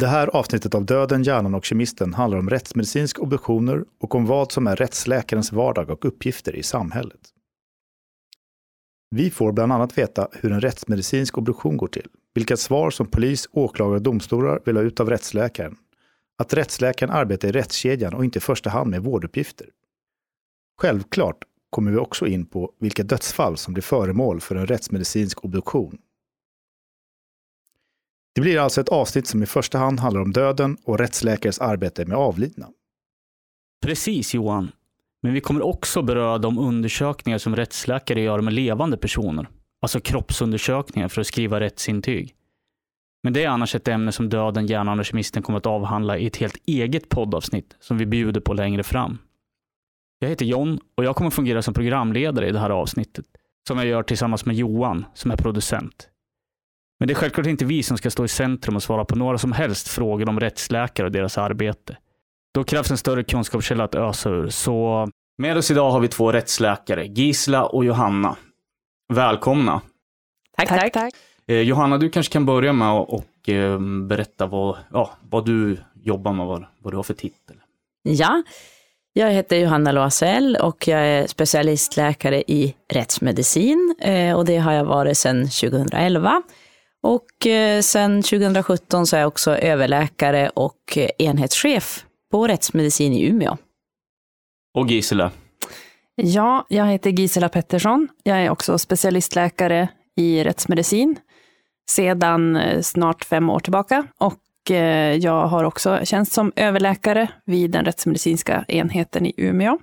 Det här avsnittet av Döden, hjärnan och kemisten handlar om rättsmedicinska obduktioner och om vad som är rättsläkarens vardag och uppgifter i samhället. Vi får bland annat veta hur en rättsmedicinsk obduktion går till, vilka svar som polis, åklagare och domstolar vill ha ut av rättsläkaren, att rättsläkaren arbetar i rättskedjan och inte i första hand med vårduppgifter. Självklart kommer vi också in på vilka dödsfall som blir föremål för en rättsmedicinsk obduktion. Det blir alltså ett avsnitt som i första hand handlar om döden och rättsläkares arbete med avlidna. Precis Johan. Men vi kommer också beröra de undersökningar som rättsläkare gör med levande personer. Alltså kroppsundersökningar för att skriva rättsintyg. Men det är annars ett ämne som Döden, hjärnan och kemisten kommer att avhandla i ett helt eget poddavsnitt som vi bjuder på längre fram. Jag heter John och jag kommer fungera som programledare i det här avsnittet. Som jag gör tillsammans med Johan som är producent. Men det är självklart inte vi som ska stå i centrum och svara på några som helst frågor om rättsläkare och deras arbete. Då krävs en större kunskapskälla att ösa ur. Så med oss idag har vi två rättsläkare, Gisla och Johanna. Välkomna. Tack, tack. tack. Eh, Johanna, du kanske kan börja med att och, eh, berätta vad, ja, vad du jobbar med, vad, vad du har för titel. Ja, jag heter Johanna Loisel och jag är specialistläkare i rättsmedicin eh, och det har jag varit sedan 2011. Och eh, sedan 2017 så är jag också överläkare och enhetschef på rättsmedicin i Umeå. Och Gisela? Ja, jag heter Gisela Pettersson. Jag är också specialistläkare i rättsmedicin sedan eh, snart fem år tillbaka. Och eh, jag har också tjänst som överläkare vid den rättsmedicinska enheten i Umeå.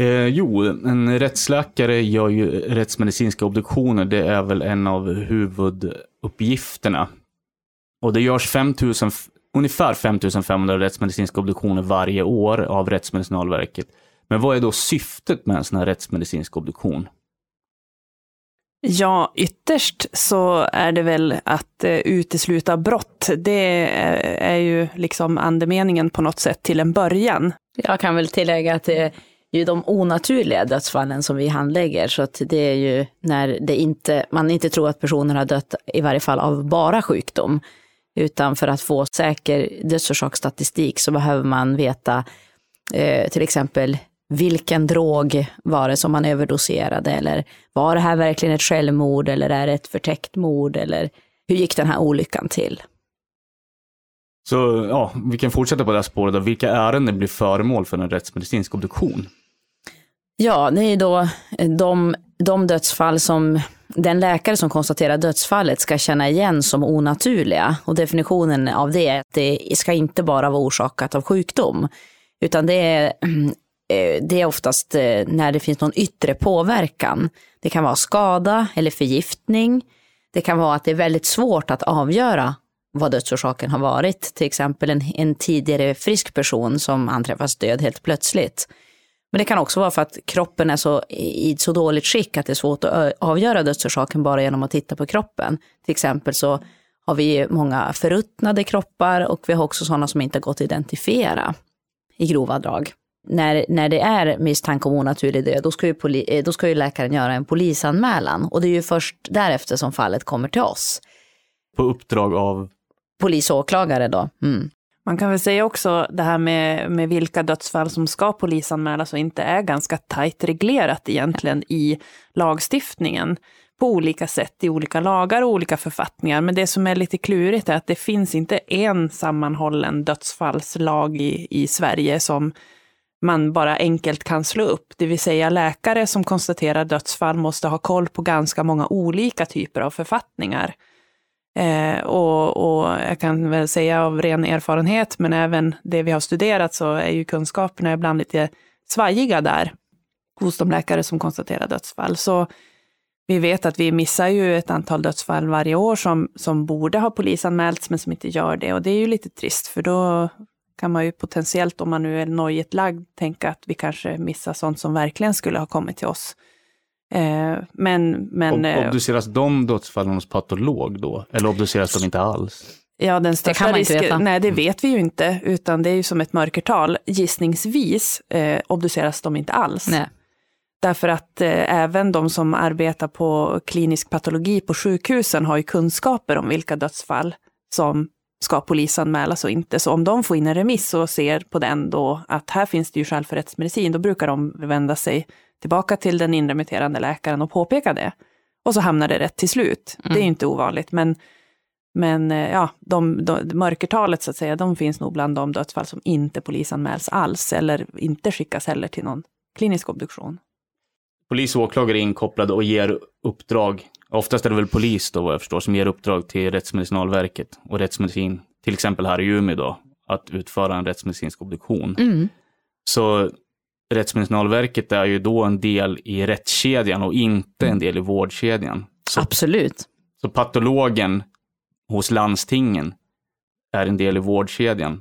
Eh, jo, en rättsläkare gör ju rättsmedicinska obduktioner. Det är väl en av huvuduppgifterna. Och det görs 5 000, ungefär 5500 rättsmedicinska obduktioner varje år av Rättsmedicinalverket. Men vad är då syftet med en sån här rättsmedicinsk obduktion? Ja, ytterst så är det väl att eh, utesluta brott. Det är ju liksom andemeningen på något sätt till en början. Jag kan väl tillägga att det är ju de onaturliga dödsfallen som vi handlägger, så att det är ju när det inte, man inte tror att personen har dött, i varje fall av bara sjukdom, utan för att få säker dödsorsaksstatistik så behöver man veta eh, till exempel vilken drog var det som man överdoserade eller var det här verkligen ett självmord eller är det ett förtäckt mord eller hur gick den här olyckan till? Så ja, vi kan fortsätta på det här spåret. Då. Vilka ärenden blir föremål för en rättsmedicinsk obduktion? Ja, det är då eh, de, de dödsfall som den läkare som konstaterar dödsfallet ska känna igen som onaturliga. Och definitionen av det är att det ska inte bara vara orsakat av sjukdom, utan det är eh, det är oftast eh, när det finns någon yttre påverkan. Det kan vara skada eller förgiftning. Det kan vara att det är väldigt svårt att avgöra vad dödsorsaken har varit. Till exempel en, en tidigare frisk person som anträffas död helt plötsligt. Men det kan också vara för att kroppen är så, i så dåligt skick att det är svårt att avgöra dödsorsaken bara genom att titta på kroppen. Till exempel så har vi många förruttnade kroppar och vi har också sådana som inte gått att identifiera i grova drag när, när det är misstanke om onaturlig död, då ska, ju poli, eh, då ska ju läkaren göra en polisanmälan. Och det är ju först därefter som fallet kommer till oss. På uppdrag av? Polis och åklagare då. Mm. Man kan väl säga också det här med, med vilka dödsfall som ska polisanmälas och inte är ganska tajt reglerat egentligen i lagstiftningen på olika sätt i olika lagar och olika författningar. Men det som är lite klurigt är att det finns inte en sammanhållen dödsfallslag i, i Sverige som man bara enkelt kan slå upp. Det vill säga läkare som konstaterar dödsfall måste ha koll på ganska många olika typer av författningar. Eh, och, och, jag kan väl säga av ren erfarenhet, men även det vi har studerat, så är ju kunskaperna ibland lite svajiga där hos de läkare som konstaterar dödsfall. Så vi vet att vi missar ju ett antal dödsfall varje år som, som borde ha polisanmälts, men som inte gör det. Och det är ju lite trist, för då kan man ju potentiellt, om man nu är nojigt lagd, tänka att vi kanske missar sånt som verkligen skulle ha kommit till oss. Eh, men, men, Ob eh, obduceras de dödsfallen hos patolog då? Eller obduceras de inte alls? Ja, den största risken, nej det vet vi ju inte, utan det är ju som ett mörkertal. Gissningsvis eh, obduceras de inte alls. Nej. Därför att eh, även de som arbetar på klinisk patologi på sjukhusen har ju kunskaper om vilka dödsfall som ska polisanmälas och inte. Så om de får in en remiss och ser på den då att här finns det ju skäl för rättsmedicin, då brukar de vända sig tillbaka till den inremitterande läkaren och påpeka det. Och så hamnar det rätt till slut. Mm. Det är mm. inte ovanligt, men, men eh, ja, de, de, mörkertalet så att säga, de finns nog bland de dödsfall som inte polisanmäls alls eller inte skickas heller till någon klinisk obduktion. Polis och åklagare är inkopplade och ger uppdrag. Oftast är det väl polis då vad jag förstår som ger uppdrag till Rättsmedicinalverket och rättsmedicin, till exempel här i Umeå då, att utföra en rättsmedicinsk obduktion. Mm. Så Rättsmedicinalverket är ju då en del i rättskedjan och inte en del i vårdkedjan. Så, Absolut. Så patologen hos landstingen är en del i vårdkedjan.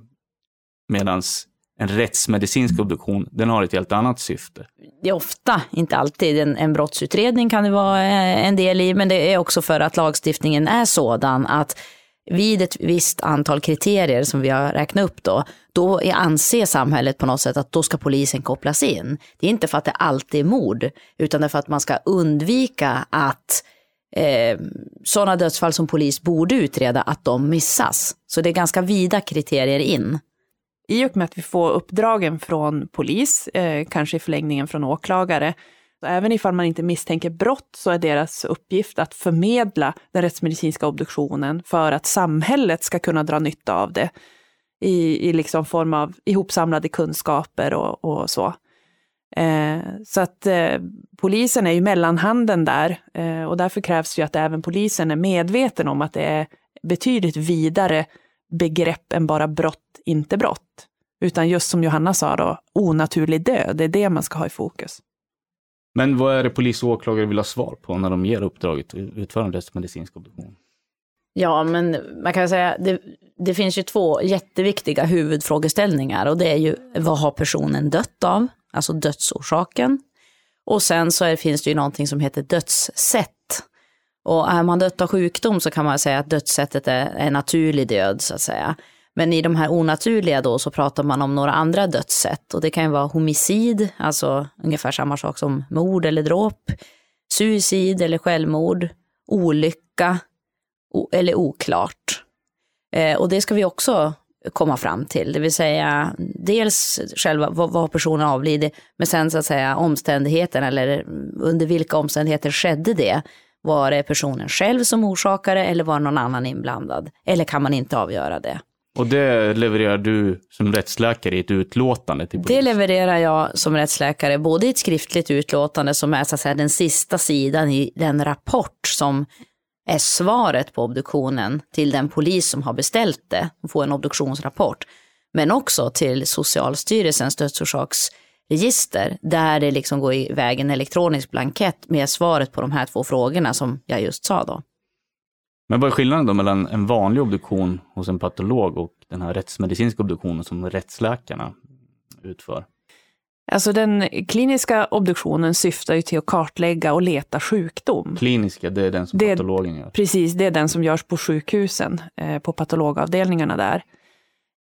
Medan en rättsmedicinsk obduktion, den har ett helt annat syfte. Det är ofta, inte alltid, en, en brottsutredning kan det vara eh, en del i, men det är också för att lagstiftningen är sådan att vid ett visst antal kriterier som vi har räknat upp då, då anser samhället på något sätt att då ska polisen kopplas in. Det är inte för att det alltid är mord, utan det är för att man ska undvika att eh, sådana dödsfall som polis borde utreda, att de missas. Så det är ganska vida kriterier in. I och med att vi får uppdragen från polis, eh, kanske i förlängningen från åklagare, så även ifall man inte misstänker brott så är deras uppgift att förmedla den rättsmedicinska obduktionen för att samhället ska kunna dra nytta av det i, i liksom form av ihopsamlade kunskaper och, och så. Eh, så att eh, polisen är ju mellanhanden där eh, och därför krävs ju att även polisen är medveten om att det är betydligt vidare begrepp än bara brott, inte brott. Utan just som Johanna sa då, onaturlig död, det är det man ska ha i fokus. Men vad är det polis och åklagare vill ha svar på när de ger uppdraget utförandes medicinsk obduktion? Ja, men man kan säga det, det finns ju två jätteviktiga huvudfrågeställningar och det är ju vad har personen dött av, alltså dödsorsaken. Och sen så är, finns det ju någonting som heter dödssätt. Och är man dött av sjukdom så kan man säga att dödssättet är, är naturlig död så att säga. Men i de här onaturliga då så pratar man om några andra dödssätt och det kan ju vara homicid, alltså ungefär samma sak som mord eller dråp, suicid eller självmord, olycka eller oklart. Eh, och det ska vi också komma fram till, det vill säga dels själva vad, vad personen avlidit, men sen så att säga omständigheten eller under vilka omständigheter skedde det. Var det personen själv som orsakade eller var någon annan inblandad? Eller kan man inte avgöra det? Och det levererar du som rättsläkare i ett utlåtande till polisen? Det levererar jag som rättsläkare, både i ett skriftligt utlåtande som är så att säga, den sista sidan i den rapport som är svaret på obduktionen till den polis som har beställt det, och får en obduktionsrapport. Men också till Socialstyrelsens dödsorsaksregister där det liksom går iväg en elektronisk blankett med svaret på de här två frågorna som jag just sa då. Men vad är skillnaden då mellan en vanlig obduktion hos en patolog och den här rättsmedicinska obduktionen som rättsläkarna utför? Alltså den kliniska obduktionen syftar ju till att kartlägga och leta sjukdom. Kliniska, det är den som det, patologen gör? Precis, det är den som görs på sjukhusen, eh, på patologavdelningarna där.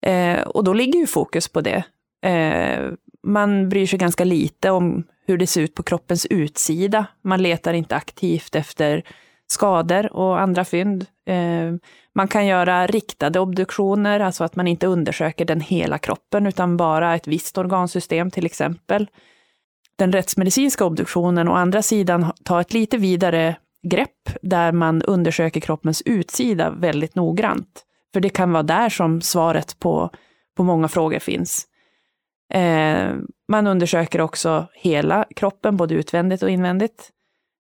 Eh, och då ligger ju fokus på det. Eh, man bryr sig ganska lite om hur det ser ut på kroppens utsida. Man letar inte aktivt efter skador och andra fynd. Eh, man kan göra riktade obduktioner, alltså att man inte undersöker den hela kroppen utan bara ett visst organsystem till exempel. Den rättsmedicinska obduktionen å andra sidan tar ett lite vidare grepp där man undersöker kroppens utsida väldigt noggrant. För det kan vara där som svaret på, på många frågor finns. Eh, man undersöker också hela kroppen, både utvändigt och invändigt.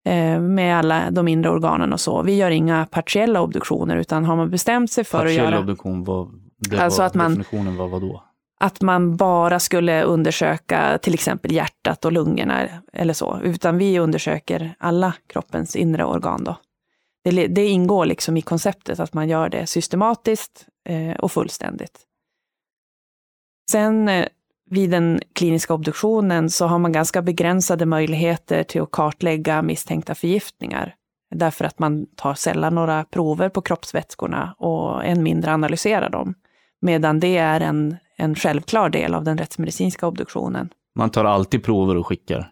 Eh, med alla de inre organen och så. Vi gör inga partiella obduktioner, utan har man bestämt sig för Partiell att göra... Partiell obduktion, vad, det alltså var, att man, definitionen var vad då? Att man bara skulle undersöka till exempel hjärtat och lungorna eller så, utan vi undersöker alla kroppens inre organ då. Det, det ingår liksom i konceptet att man gör det systematiskt eh, och fullständigt. Sen eh, vid den kliniska obduktionen så har man ganska begränsade möjligheter till att kartlägga misstänkta förgiftningar. Därför att man tar sällan några prover på kroppsvätskorna och än mindre analyserar dem. Medan det är en, en självklar del av den rättsmedicinska obduktionen. Man tar alltid prover och skickar?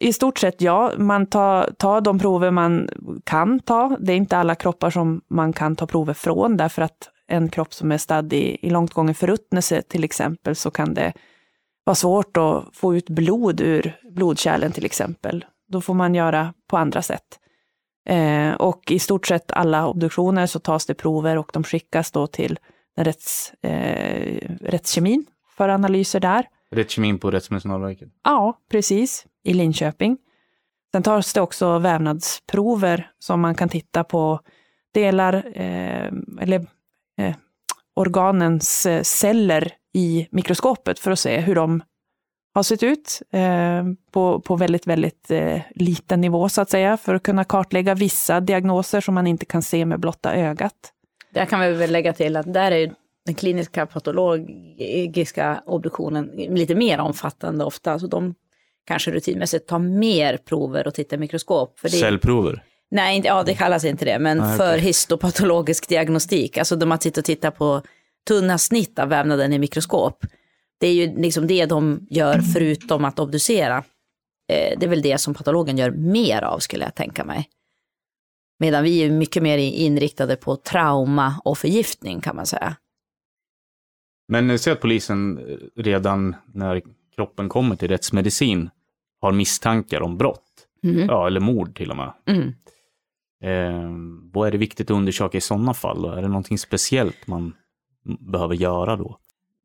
I stort sett ja, man tar, tar de prover man kan ta. Det är inte alla kroppar som man kan ta prover från därför att en kropp som är stadd i, i långt gången förruttnelse till exempel så kan det vara svårt att få ut blod ur blodkärlen till exempel. Då får man göra på andra sätt. Eh, och i stort sett alla obduktioner så tas det prover och de skickas då till rätts, eh, rättskemin för analyser där. Rättskemin på Rättsmedicinalverket? Ja, precis, i Linköping. Sen tas det också vävnadsprover som man kan titta på delar, eh, eller eh, organens eh, celler i mikroskopet för att se hur de har sett ut eh, på, på väldigt, väldigt eh, liten nivå så att säga, för att kunna kartlägga vissa diagnoser som man inte kan se med blotta ögat. Där kan vi väl lägga till att där är den kliniska patologiska obduktionen lite mer omfattande ofta. Så de kanske rutinmässigt tar mer prover och tittar i mikroskop. För det, Cellprover? Nej, inte, ja, det kallas inte det, men ah, för histopatologisk diagnostik, alltså de har tittat och tittar på tunna snitt av vävnaden i mikroskop. Det är ju liksom det de gör förutom att obducera. Eh, det är väl det som patologen gör mer av skulle jag tänka mig. Medan vi är mycket mer inriktade på trauma och förgiftning kan man säga. Men säg att polisen redan när kroppen kommer till rättsmedicin har misstankar om brott. Mm. Ja, eller mord till och med. Mm. Eh, vad är det viktigt att undersöka i sådana fall? Då? Är det någonting speciellt man behöver göra då?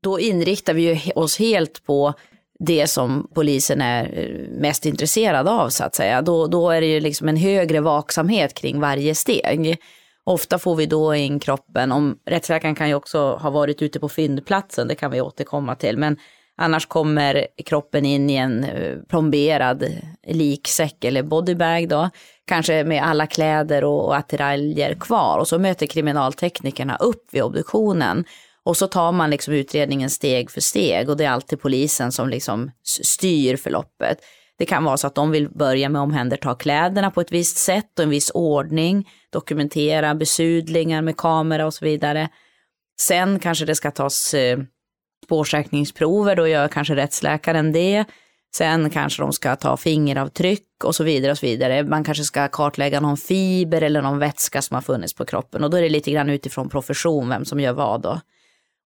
Då inriktar vi oss helt på det som polisen är eh, mest intresserad av så att säga. Då, då är det ju liksom en högre vaksamhet kring varje steg. Ofta får vi då in kroppen, om rättsläkaren kan ju också ha varit ute på fyndplatsen, det kan vi återkomma till, men annars kommer kroppen in i en eh, plomberad liksäck eller bodybag då, kanske med alla kläder och attiraljer kvar och så möter kriminalteknikerna upp vid obduktionen och så tar man liksom utredningen steg för steg och det är alltid polisen som liksom styr förloppet. Det kan vara så att de vill börja med att omhänderta kläderna på ett visst sätt och en viss ordning, dokumentera besudlingar med kamera och så vidare. Sen kanske det ska tas eh, eh, spårsäkringsprover, då gör kanske rättsläkaren det. Sen kanske de ska ta fingeravtryck och så vidare och så vidare. Man kanske ska kartlägga någon fiber eller någon vätska som har funnits på kroppen och då är det lite grann utifrån profession vem som gör vad då.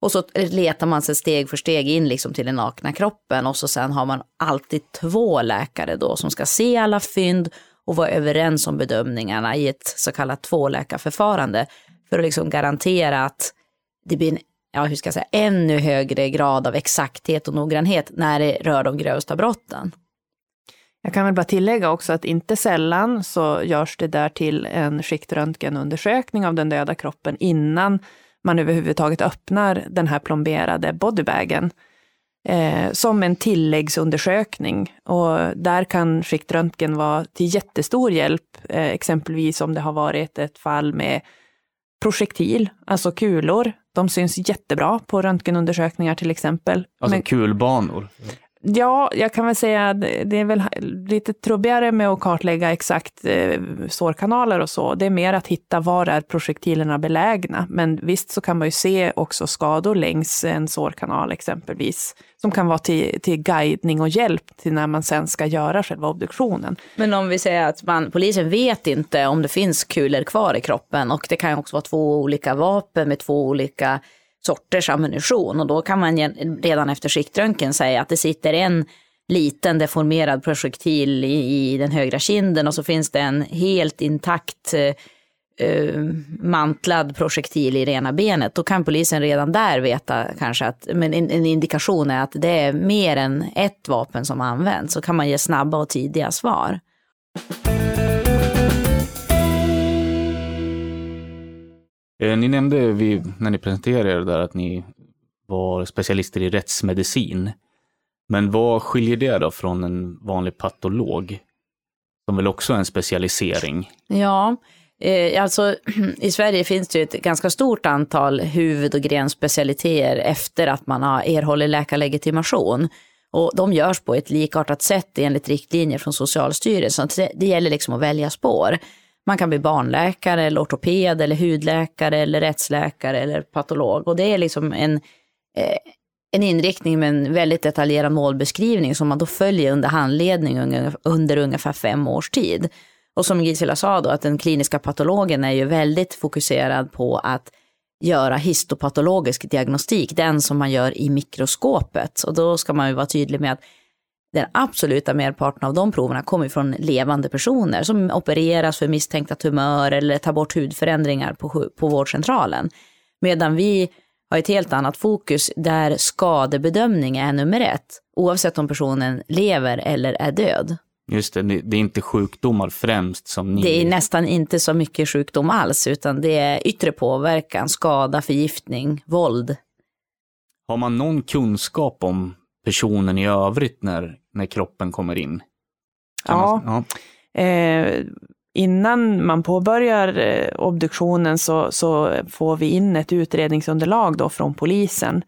Och så letar man sig steg för steg in liksom till den nakna kroppen och så sen har man alltid två läkare då som ska se alla fynd och vara överens om bedömningarna i ett så kallat tvåläkarförfarande för att liksom garantera att det blir en ja, hur ska jag säga, ännu högre grad av exakthet och noggrannhet när det rör de grövsta brotten. Jag kan väl bara tillägga också att inte sällan så görs det där till en skiktröntgenundersökning av den döda kroppen innan man överhuvudtaget öppnar den här plomberade bodybagen. Eh, som en tilläggsundersökning. Och där kan skiktröntgen vara till jättestor hjälp, eh, exempelvis om det har varit ett fall med projektil, alltså kulor. De syns jättebra på röntgenundersökningar till exempel. Alltså Men, kulbanor? Ja, jag kan väl säga att det är väl lite trubbigare med att kartlägga exakt eh, sårkanaler och så. Det är mer att hitta var är projektilerna belägna. Men visst så kan man ju se också skador längs en sårkanal exempelvis, som kan vara till, till guidning och hjälp till när man sen ska göra själva obduktionen. Men om vi säger att man, polisen vet inte om det finns kulor kvar i kroppen och det kan också vara två olika vapen med två olika sorters ammunition och då kan man redan efter skiktröntgen säga att det sitter en liten deformerad projektil i, i den högra kinden och så finns det en helt intakt uh, mantlad projektil i det ena benet. Då kan polisen redan där veta kanske att, men en, en indikation är att det är mer än ett vapen som används. Så kan man ge snabba och tidiga svar. Eh, ni nämnde vid, när ni presenterade er där att ni var specialister i rättsmedicin. Men vad skiljer det då från en vanlig patolog? Som väl också är en specialisering? Ja, eh, alltså i Sverige finns det ett ganska stort antal huvud och grenspecialiteter efter att man har erhållit läkarlegitimation. Och de görs på ett likartat sätt enligt riktlinjer från Socialstyrelsen. Så det gäller liksom att välja spår. Man kan bli barnläkare eller ortoped eller hudläkare eller rättsläkare eller patolog. Och det är liksom en, eh, en inriktning med en väldigt detaljerad målbeskrivning som man då följer under handledning under, under ungefär fem års tid. Och som Gisela sa då, att den kliniska patologen är ju väldigt fokuserad på att göra histopatologisk diagnostik, den som man gör i mikroskopet. Och då ska man ju vara tydlig med att den absoluta merparten av de proverna kommer från levande personer som opereras för misstänkta tumörer eller tar bort hudförändringar på, på vårdcentralen. Medan vi har ett helt annat fokus där skadebedömning är nummer ett, oavsett om personen lever eller är död. Just det, det är inte sjukdomar främst som ni... Det är nästan inte så mycket sjukdom alls, utan det är yttre påverkan, skada, förgiftning, våld. Har man någon kunskap om personen i övrigt när, när kroppen kommer in? ja. Man, ja. Eh, innan man påbörjar eh, obduktionen så, så, får vi in ett utredningsunderlag då från polisen.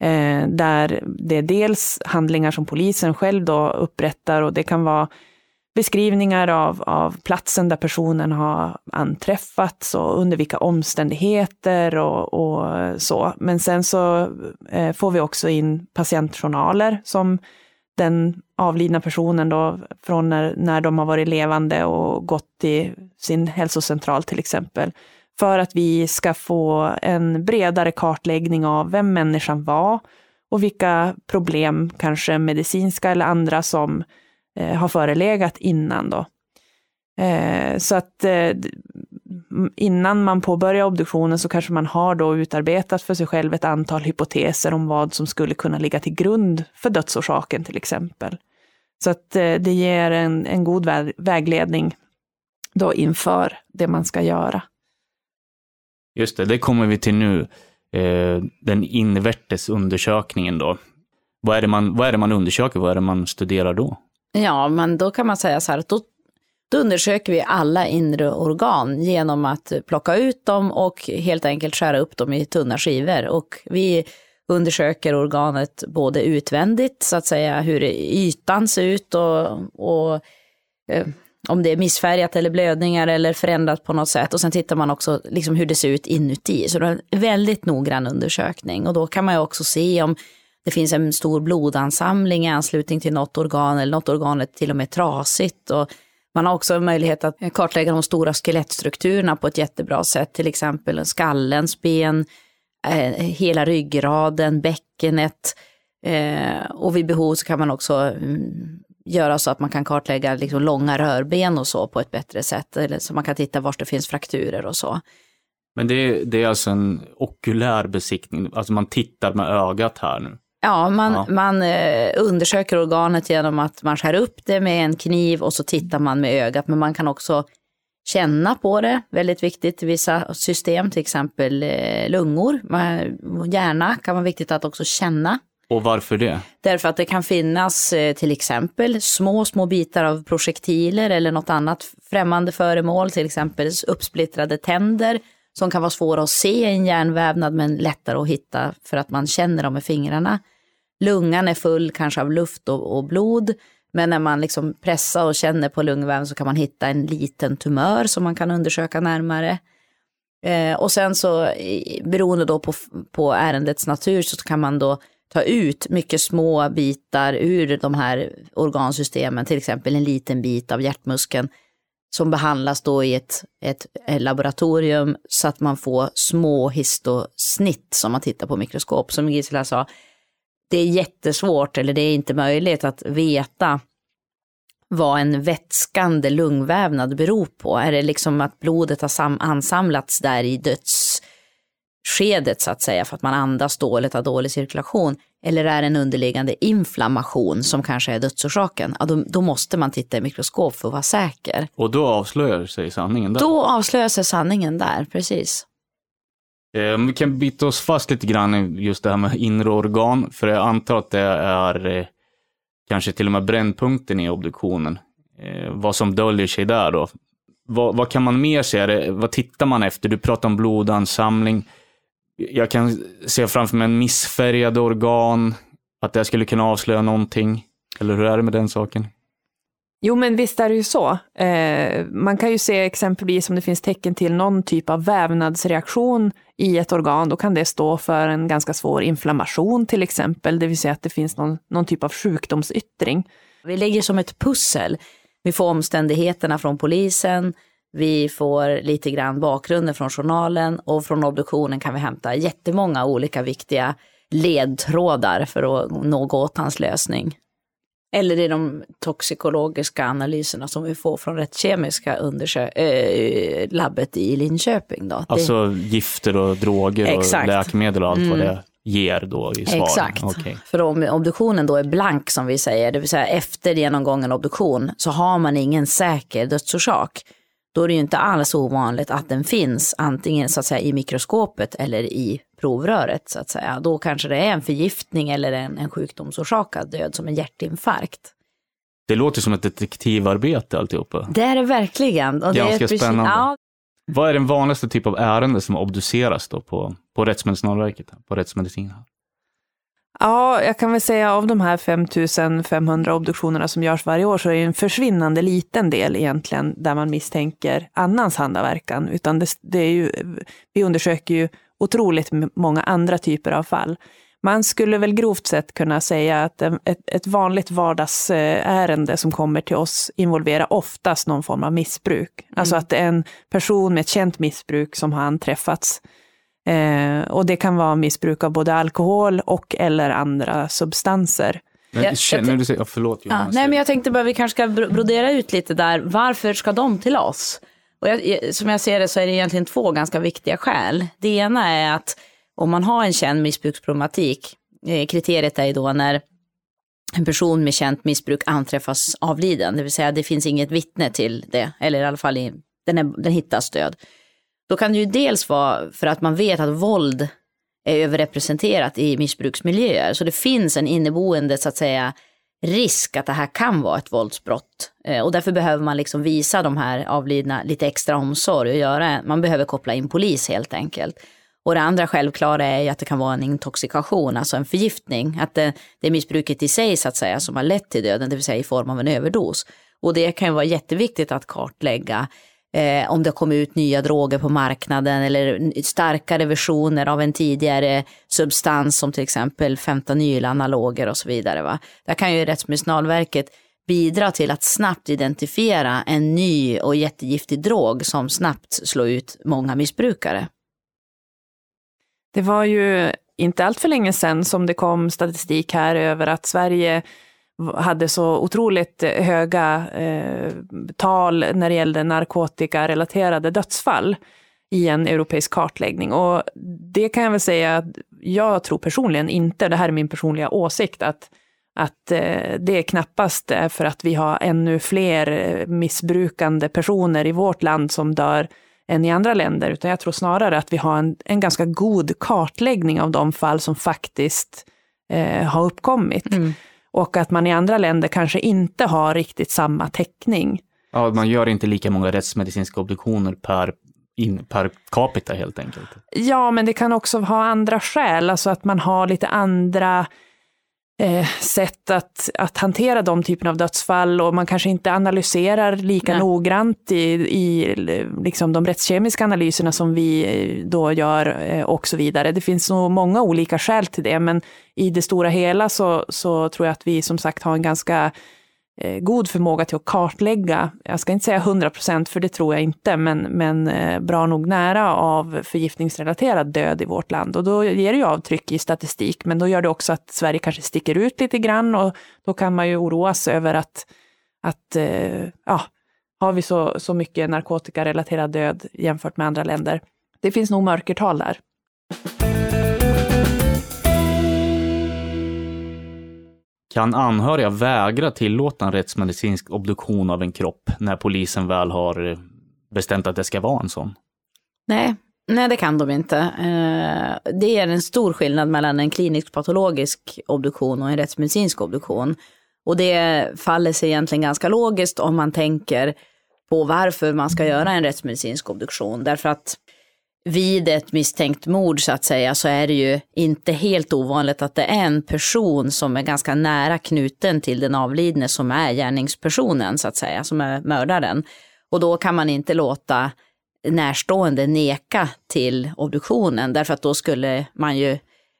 Eh, där det är dels handlingar som polisen själv då upprättar och det kan vara beskrivningar av, av platsen där personen har anträffats och under vilka omständigheter och, och så. Men sen så eh, får vi också in patientjournaler som den avlidna personen då från när, när de har varit levande och gått till sin hälsocentral till exempel. För att vi ska få en bredare kartläggning av vem människan var och vilka problem, kanske medicinska eller andra, som eh, har förelegat innan då. Eh, så att eh, innan man påbörjar obduktionen så kanske man har då utarbetat för sig själv ett antal hypoteser om vad som skulle kunna ligga till grund för dödsorsaken till exempel. Så att eh, det ger en, en god vägledning då inför det man ska göra. Just det, det kommer vi till nu. Eh, den invärtes undersökningen då. Vad är, det man, vad är det man undersöker? Vad är det man studerar då? Ja, men då kan man säga så här att då, då undersöker vi alla inre organ genom att plocka ut dem och helt enkelt skära upp dem i tunna skivor. Och vi undersöker organet både utvändigt, så att säga hur ytan ser ut och, och eh, om det är missfärgat eller blödningar eller förändrat på något sätt. Och sen tittar man också liksom hur det ser ut inuti. Så det är en väldigt noggrann undersökning. Och då kan man ju också se om det finns en stor blodansamling i anslutning till något organ eller något organ är till och med trasigt. Och man har också möjlighet att kartlägga de stora skelettstrukturerna på ett jättebra sätt, till exempel skallens ben, eh, hela ryggraden, bäckenet. Eh, och vid behov så kan man också mm, göra så att man kan kartlägga liksom långa rörben och så på ett bättre sätt. Eller så man kan titta var det finns frakturer och så. Men det, det är alltså en okulär besiktning, alltså man tittar med ögat här nu? Ja, man, ja. man eh, undersöker organet genom att man skär upp det med en kniv och så tittar man med ögat. Men man kan också känna på det, väldigt viktigt i vissa system, till exempel eh, lungor. Hjärna kan vara viktigt att också känna. Och varför det? Därför att det kan finnas eh, till exempel små, små bitar av projektiler eller något annat främmande föremål, till exempel uppsplittrade tänder som kan vara svåra att se i en hjärnvävnad men lättare att hitta för att man känner dem med fingrarna. Lungan är full kanske av luft och, och blod. Men när man liksom pressar och känner på lungväven så kan man hitta en liten tumör som man kan undersöka närmare. Eh, och sen så beroende då på, på ärendets natur så kan man då ta ut mycket små bitar ur de här organsystemen, till exempel en liten bit av hjärtmuskeln som behandlas då i ett, ett, ett, laboratorium så att man får små histosnitt som man tittar på mikroskop. Som Gisela sa, det är jättesvårt eller det är inte möjligt att veta vad en vätskande lungvävnad beror på. Är det liksom att blodet har ansamlats där i dödsskedet så att säga för att man andas dåligt, har dålig cirkulation? Eller är det en underliggande inflammation som kanske är dödsorsaken? Ja, då, då måste man titta i mikroskop för att vara säker. Och då avslöjar sig sanningen där? Då avslöjar sig sanningen där, precis. Eh, vi kan bita oss fast lite grann i just det här med inre organ, för jag antar att det är eh, kanske till och med brännpunkten i obduktionen. Eh, vad som döljer sig där då. Vad, vad kan man mer se? Vad tittar man efter? Du pratar om blodansamling. Jag kan se framför mig en missfärgad organ, att det skulle kunna avslöja någonting. Eller hur är det med den saken? Jo, men visst är det ju så. Eh, man kan ju se exempelvis om det finns tecken till någon typ av vävnadsreaktion i ett organ, då kan det stå för en ganska svår inflammation till exempel, det vill säga att det finns någon, någon typ av sjukdomsyttring. Vi lägger som ett pussel. Vi får omständigheterna från polisen, Vi får lite grann bakgrunden från journalen och från obduktionen kan vi hämta jättemånga olika viktiga ledtrådar för att nå gåtans lösning. Eller i de toxikologiska analyserna som vi får från rättskemiska äh, labbet i Linköping. Då. Alltså det... gifter och droger Exakt. och läkemedel och allt Mm. vad det ger då i svaren? Exakt. Okej. För om obduktionen då är blank som vi säger, det vill säga efter genomgången obduktion, så har man ingen säker dödsorsak. Då är det ju inte alls ovanligt att den finns antingen så att säga i mikroskopet eller i provröret så att säga. Då kanske det är en förgiftning eller en, en sjukdomsorsakad död som en hjärtinfarkt. Det låter som ett detektivarbete alltihopa. Det är det verkligen. Och det Ganska är precis- spännande. Ja, Vad är den vanligaste typ av ärende som obduceras då på, på Rättsmedicinalverket, på rättsmedicin? Ja, jag kan väl säga av de här 5500 obduktionerna som görs varje år så är det en försvinnande liten del egentligen där man misstänker annans handaverkan. Utan det, det är ju, vi undersöker ju otroligt många andra typer av fall. Man skulle väl grovt sett kunna säga att en- ett, ett vanligt vardagsärende som kommer till oss involverar oftast någon form av missbruk. Alltså att det är en person med ett känt missbruk som har anträffats. Eh, och det kan vara missbruk av både alkohol och eller andra substanser. Men, Jag- känner jag- du sig, ja, förlåt Ja, Jonas. nej, men jag tänkte bara vi kanske ska bro- brodera ut lite där. Varför ska de till oss? Och jag, som jag ser det så är det egentligen två ganska viktiga skäl. Det ena är att om man har en känd missbruksproblematik, eh, kriteriet är ju då när en person med känt missbruk anträffas avliden, det vill säga det finns inget vittne till det, eller i alla fall i, den, är, den hittas död. Då kan det ju dels vara för att man vet att våld är överrepresenterat i missbruksmiljöer. Så det finns en inneboende så att säga risk att det här kan vara ett våldsbrott. Eh, och därför behöver man liksom visa de här avlidna lite extra omsorg och göra, man behöver koppla in polis helt enkelt. Och det andra självklara är ju att det kan vara en intoxikation, alltså en förgiftning. Att det, det är missbruket i sig så att säga som har lett till döden, det vill säga i form av en överdos. Och det kan ju vara jätteviktigt att kartlägga eh, om det kommer ut nya droger på marknaden eller starkare versioner av en tidigare substans som till exempel fentanylanaloger och så vidare. Va? Där kan ju Rättsmedicinalverket bidra till att snabbt identifiera en ny och jättegiftig drog som snabbt slår ut många missbrukare. Det var ju inte allt för länge sedan som det kom statistik här över att Sverige hade så otroligt eh, höga eh, tal när det gällde narkotikarelaterade dödsfall i en europeisk kartläggning. Och det kan jag väl säga att jag tror personligen inte, det här är min personliga åsikt, att, att eh, det knappast är för att vi har ännu fler eh, missbrukande personer i vårt land som dör än i andra länder, utan jag tror snarare att vi har en, en ganska god kartläggning av de fall som faktiskt eh, har uppkommit. Mm. Och att man i andra länder kanske inte har riktigt samma täckning. Ja, man gör inte lika många rättsmedicinska obduktioner per, in, per capita helt enkelt. Ja, men det kan också ha andra skäl, alltså att man har lite andra eh, sätt att, att hantera de typerna av dödsfall och man kanske inte analyserar lika Nej. noggrant i, i liksom de rättskemiska analyserna som vi eh, då gör eh, och så vidare. Det finns nog många olika skäl till det, men i det stora hela så, så tror jag att vi som sagt har en ganska Eh, god förmåga till att kartlägga, jag ska inte säga 100 procent för det tror jag inte, men, men eh, bra nog nära av förgiftningsrelaterad död i vårt land. Och då ger det ju avtryck i statistik, men då gör det också att Sverige kanske sticker ut lite grann och då kan man ju oroas över att, att eh, ja, har vi så, så mycket narkotikarelaterad död jämfört med andra länder? Det finns nog mörkertal där. Kan anhöriga vägra tillåta en rättsmedicinsk obduktion av en kropp när polisen väl har eh, bestämt att det ska vara en sån? Nej, nej det kan de inte. Eh, det är en stor skillnad mellan en klinisk patologisk obduktion och en rättsmedicinsk obduktion. Och det faller sig egentligen ganska logiskt om man tänker på varför man ska göra en rättsmedicinsk obduktion. Därför att vid ett misstänkt mord så att säga så är det ju inte helt ovanligt att det är en person som är ganska nära knuten till den avlidne som är gärningspersonen så att säga, som är mördaren. Och då kan man inte låta närstående neka till obduktionen därför att då skulle man ju,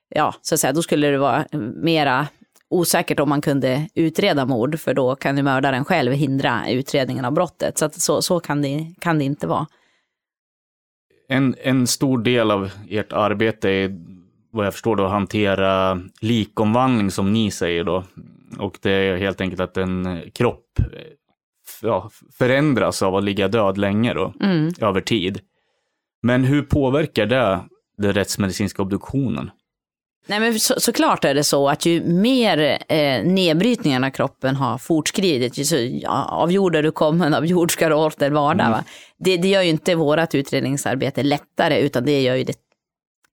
ja så att säga, då skulle det vara mera osäkert om man kunde utreda mord, för då kan ju mördaren själv hindra utredningen av brottet. Så, att så, så kan, det, kan det inte vara. En, en stor del av ert arbete är vad jag förstår då att hantera likomvandling som ni säger då. Och det är helt enkelt att en kropp ja, förändras av att ligga död länge då, Mm. över tid. Men hur påverkar det den rättsmedicinska obduktionen? Nej, men så, såklart är det så att ju mer eh, nedbrytningen av kroppen har fortskridit, ju så, ja, av jord är du kommen, av jord ska du åter vardag. Va? Det, det gör ju inte vårt utredningsarbete lättare, utan det gör ju det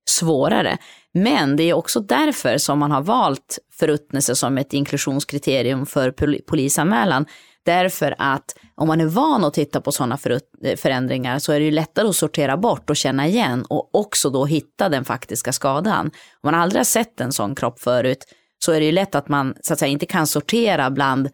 svårare. Men det är också därför som man har valt förruttnelse som ett inklusionskriterium för pol- polisanmälan. Därför att om man är van att titta på sådana förut- förändringar så är det ju lättare att sortera bort och känna igen och också då hitta den faktiska skadan. Om man aldrig har sett en sån kropp förut så är det ju lätt att man så att säga inte kan sortera bland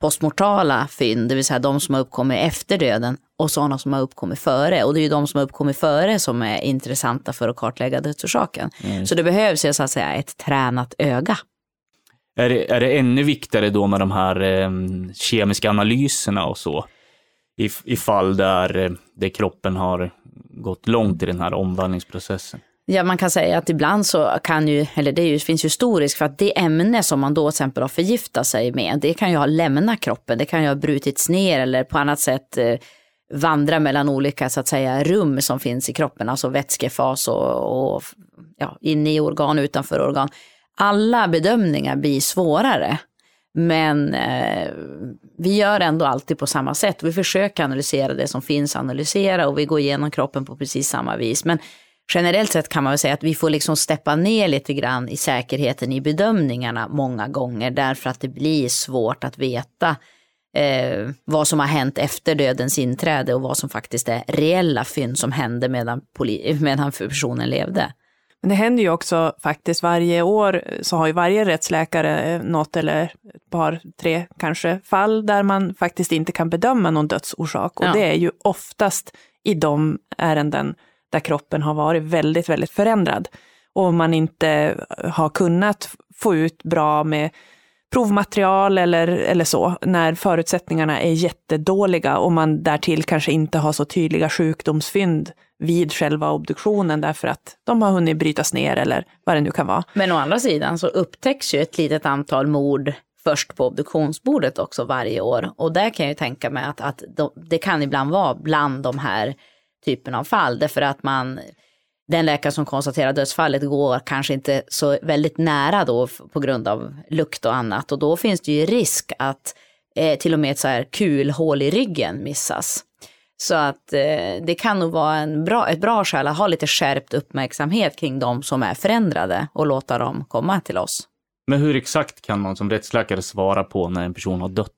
postmortala fynd, det vill säga de som har uppkommit efter döden och sådana som har uppkommit före. Och det är ju de som har uppkommit före som är intressanta för att kartlägga dödsorsaken. Så det behövs ju så att säga ett tränat öga. Är det, är det ännu viktigare då med de här eh, kemiska analyserna och så? I, I fall där, eh, där kroppen har gått långt i den här omvandlingsprocessen. Ja, man kan säga att ibland så kan ju, eller det ju, finns ju stor risk för att det ämne som man då till exempel har förgiftat sig med, det kan ju ha lämnat kroppen, det kan ju ha brutits ner eller på annat sätt eh, vandra mellan olika så att säga rum som finns i kroppen, alltså vätskefas och, och ja, inne i organ, utanför organ. Alla bedömningar blir svårare. Men eh, vi gör ändå alltid på samma sätt. Vi försöker analysera det som finns att analysera och vi går igenom kroppen på precis samma vis. Men generellt sett kan man väl säga att vi får liksom steppa ner lite grann i säkerheten i bedömningarna många gånger därför att det blir svårt att veta eh, vad som har hänt efter dödens inträde och vad som faktiskt är reella fynd som hände medan, poli- medan personen levde. Men det händer ju också faktiskt varje år så har ju varje rättsläkare eh, något eller ett par, tre kanske fall där man faktiskt inte kan bedöma någon dödsorsak. Och Ja. det är ju oftast i de ärenden där kroppen har varit väldigt, väldigt förändrad. Och man inte har kunnat få ut bra med provmaterial eller, eller så, när förutsättningarna är jättedåliga och man därtill kanske inte har så tydliga sjukdomsfynd vid själva obduktionen därför att de har hunnit brytas ner eller vad det nu kan vara. Men å andra sidan så upptäcks ju ett litet antal mord först på obduktionsbordet också varje år. Och där kan jag ju tänka mig att, att de, det kan ibland vara bland de här typen av fall. Därför att man, den läkare som konstaterar dödsfallet går kanske inte så väldigt nära då på grund av lukt och annat. Och då finns det ju risk att eh, till och med ett så här kulhål i ryggen missas. Så att eh, det kan nog vara en bra, ett bra skäl att ha lite skärpt uppmärksamhet kring de som är förändrade och låta dem komma till oss. Men hur exakt kan man som rättsläkare svara på när en person har dött?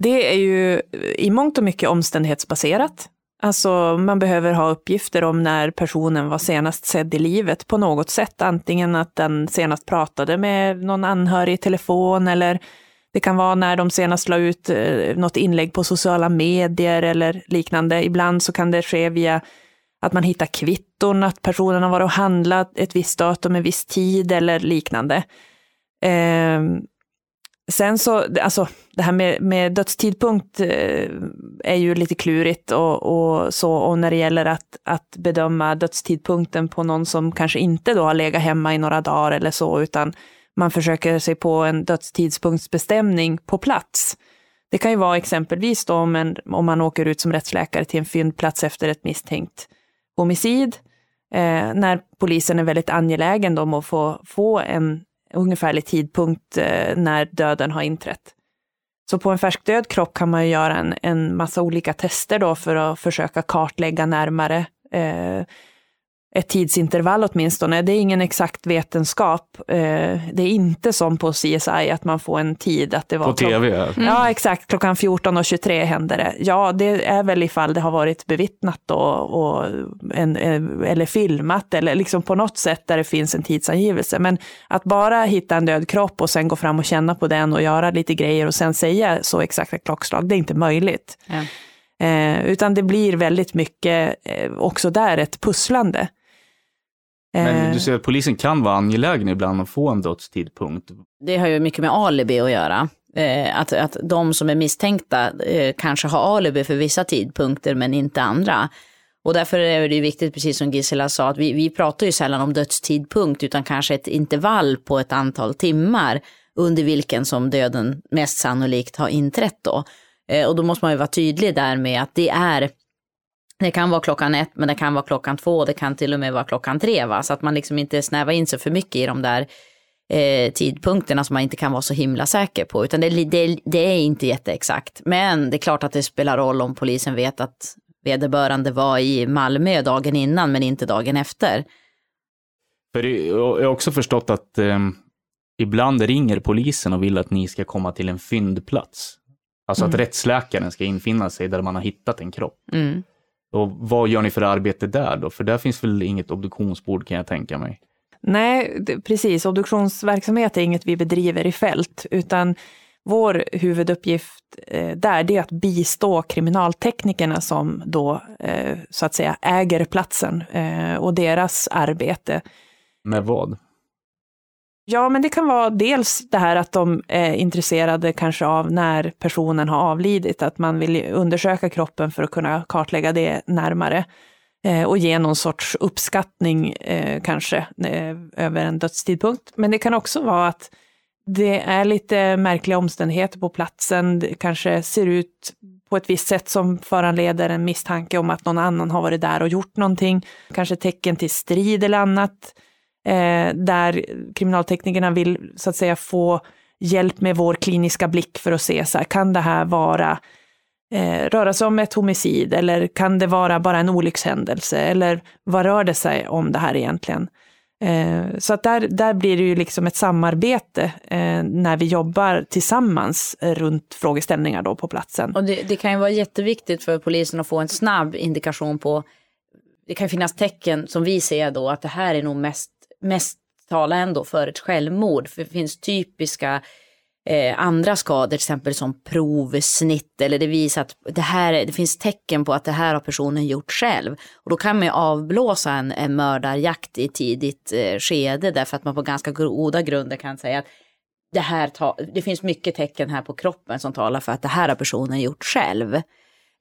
Det är ju i mångt och mycket omständighetsbaserat. Alltså man behöver ha uppgifter om när personen var senast sedd i livet på något sätt. Antingen att den senast pratade med någon anhörig i telefon eller det kan vara när de senast la ut eh, något inlägg på sociala medier eller liknande. Ibland så kan det ske via att man hittar kvitton, att personen har varit och handlat ett visst datum, en viss tid eller liknande. Ehm, sen så, alltså det här med, med dödstidpunkt eh, är ju lite klurigt och, och så, och när det gäller att, att bedöma dödstidpunkten på någon som kanske inte då har legat hemma i några dagar eller så, utan man försöker sig på en dödstidspunktsbestämning på plats. Det kan ju vara exempelvis då om, en, om man åker ut som rättsläkare till en fyndplats efter ett misstänkt homicid, eh, när polisen är väldigt angelägen om att få, få en ungefärlig tidpunkt eh, när döden har inträtt. Så på en färsk död kropp kan man ju göra en, en massa olika tester då för att försöka kartlägga närmare eh, ett tidsintervall åtminstone. Det är ingen exakt vetenskap. Eh, det är inte som på CSI att man får en tid att det var På tv? ja. Ja, exakt. Klockan 14.23 händer det. Ja, det är väl ifall det har varit bevittnat och, och en, en, eller filmat eller liksom på något sätt där det finns en tidsangivelse. Men att bara hitta en död kropp och sen gå fram och känna på den och göra lite grejer och sen säga så exakta klockslag, det är inte möjligt. Ja. Eh, utan det blir väldigt mycket eh, också där ett pusslande. Men Eh, du säger att polisen kan vara angelägen ibland att få en dödstidpunkt. Det har ju mycket med alibi att göra. Eh, att, att de som är misstänkta eh, kanske har alibi för vissa tidpunkter men inte andra. Och därför är det viktigt, precis som Gisela sa, att vi, vi pratar ju sällan om dödstidpunkt utan kanske ett intervall på ett antal timmar under vilken som döden mest sannolikt har inträtt då. Och då måste man ju vara tydlig där med att det är det kan vara klockan ett, men det kan vara klockan två, det kan till och med vara klockan tre, va? så att man liksom inte snävar in sig för mycket i de där eh, tidpunkterna som man inte kan vara så himla säker på, utan det, det, det är inte jätteexakt. Men det är klart att det spelar roll om polisen vet att vederbörande var i Malmö dagen innan, men inte dagen efter. För jag har också förstått att eh, ibland ringer polisen och vill att ni ska komma till en fyndplats. Alltså att Mm. rättsläkaren ska infinna sig där man har hittat en kropp. Mm. Och vad gör ni för arbete där då? För där finns väl inget obduktionsbord kan jag tänka mig. Nej, det, precis. Obduktionsverksamhet är inget vi bedriver i fält, utan vår huvuduppgift eh, där det är att bistå kriminalteknikerna som då eh, så att säga äger platsen eh, och deras arbete. Med vad? Ja, men det kan vara dels det här att de är intresserade kanske av när personen har avlidit, att man vill undersöka kroppen för att kunna kartlägga det närmare eh, och ge någon sorts uppskattning eh, kanske över en dödstidpunkt. Men det kan också vara att det är lite märkliga omständigheter på platsen, det kanske ser ut på ett visst sätt som föranleder en misstanke om att någon annan har varit där och gjort någonting, kanske tecken till strid eller annat eh, där kriminalteknikerna vill så att säga få hjälp med vår kliniska blick för att se så här, kan det här vara eh, röra sig om ett homicid eller kan det vara bara en olyckshändelse eller vad rör det sig om det här egentligen? Eh, så att där, där blir det ju liksom ett samarbete eh, när vi jobbar tillsammans runt frågeställningar då på platsen. Och det, det kan ju vara jätteviktigt för polisen att få en snabb indikation på, det kan finnas tecken som vi ser då att det här är nog mest, mest talar ändå för ett självmord. För det finns typiska eh, andra skador, till exempel som provsnitt eller det visar att det, här, det finns tecken på att det här har personen gjort själv. Och då kan man ju avblåsa en, en mördarjakt i tidigt eh, skede därför att man på ganska goda grunder kan säga att det, här ta, det finns mycket tecken här på kroppen som talar för att det här har personen gjort själv.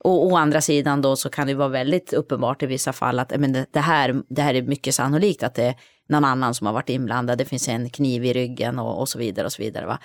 Och å andra sidan då så kan det vara väldigt uppenbart i vissa fall att men det, det, här, det här är mycket sannolikt att det är någon annan som har varit inblandad. Det finns en kniv i ryggen och, och så vidare och så vidare. Va?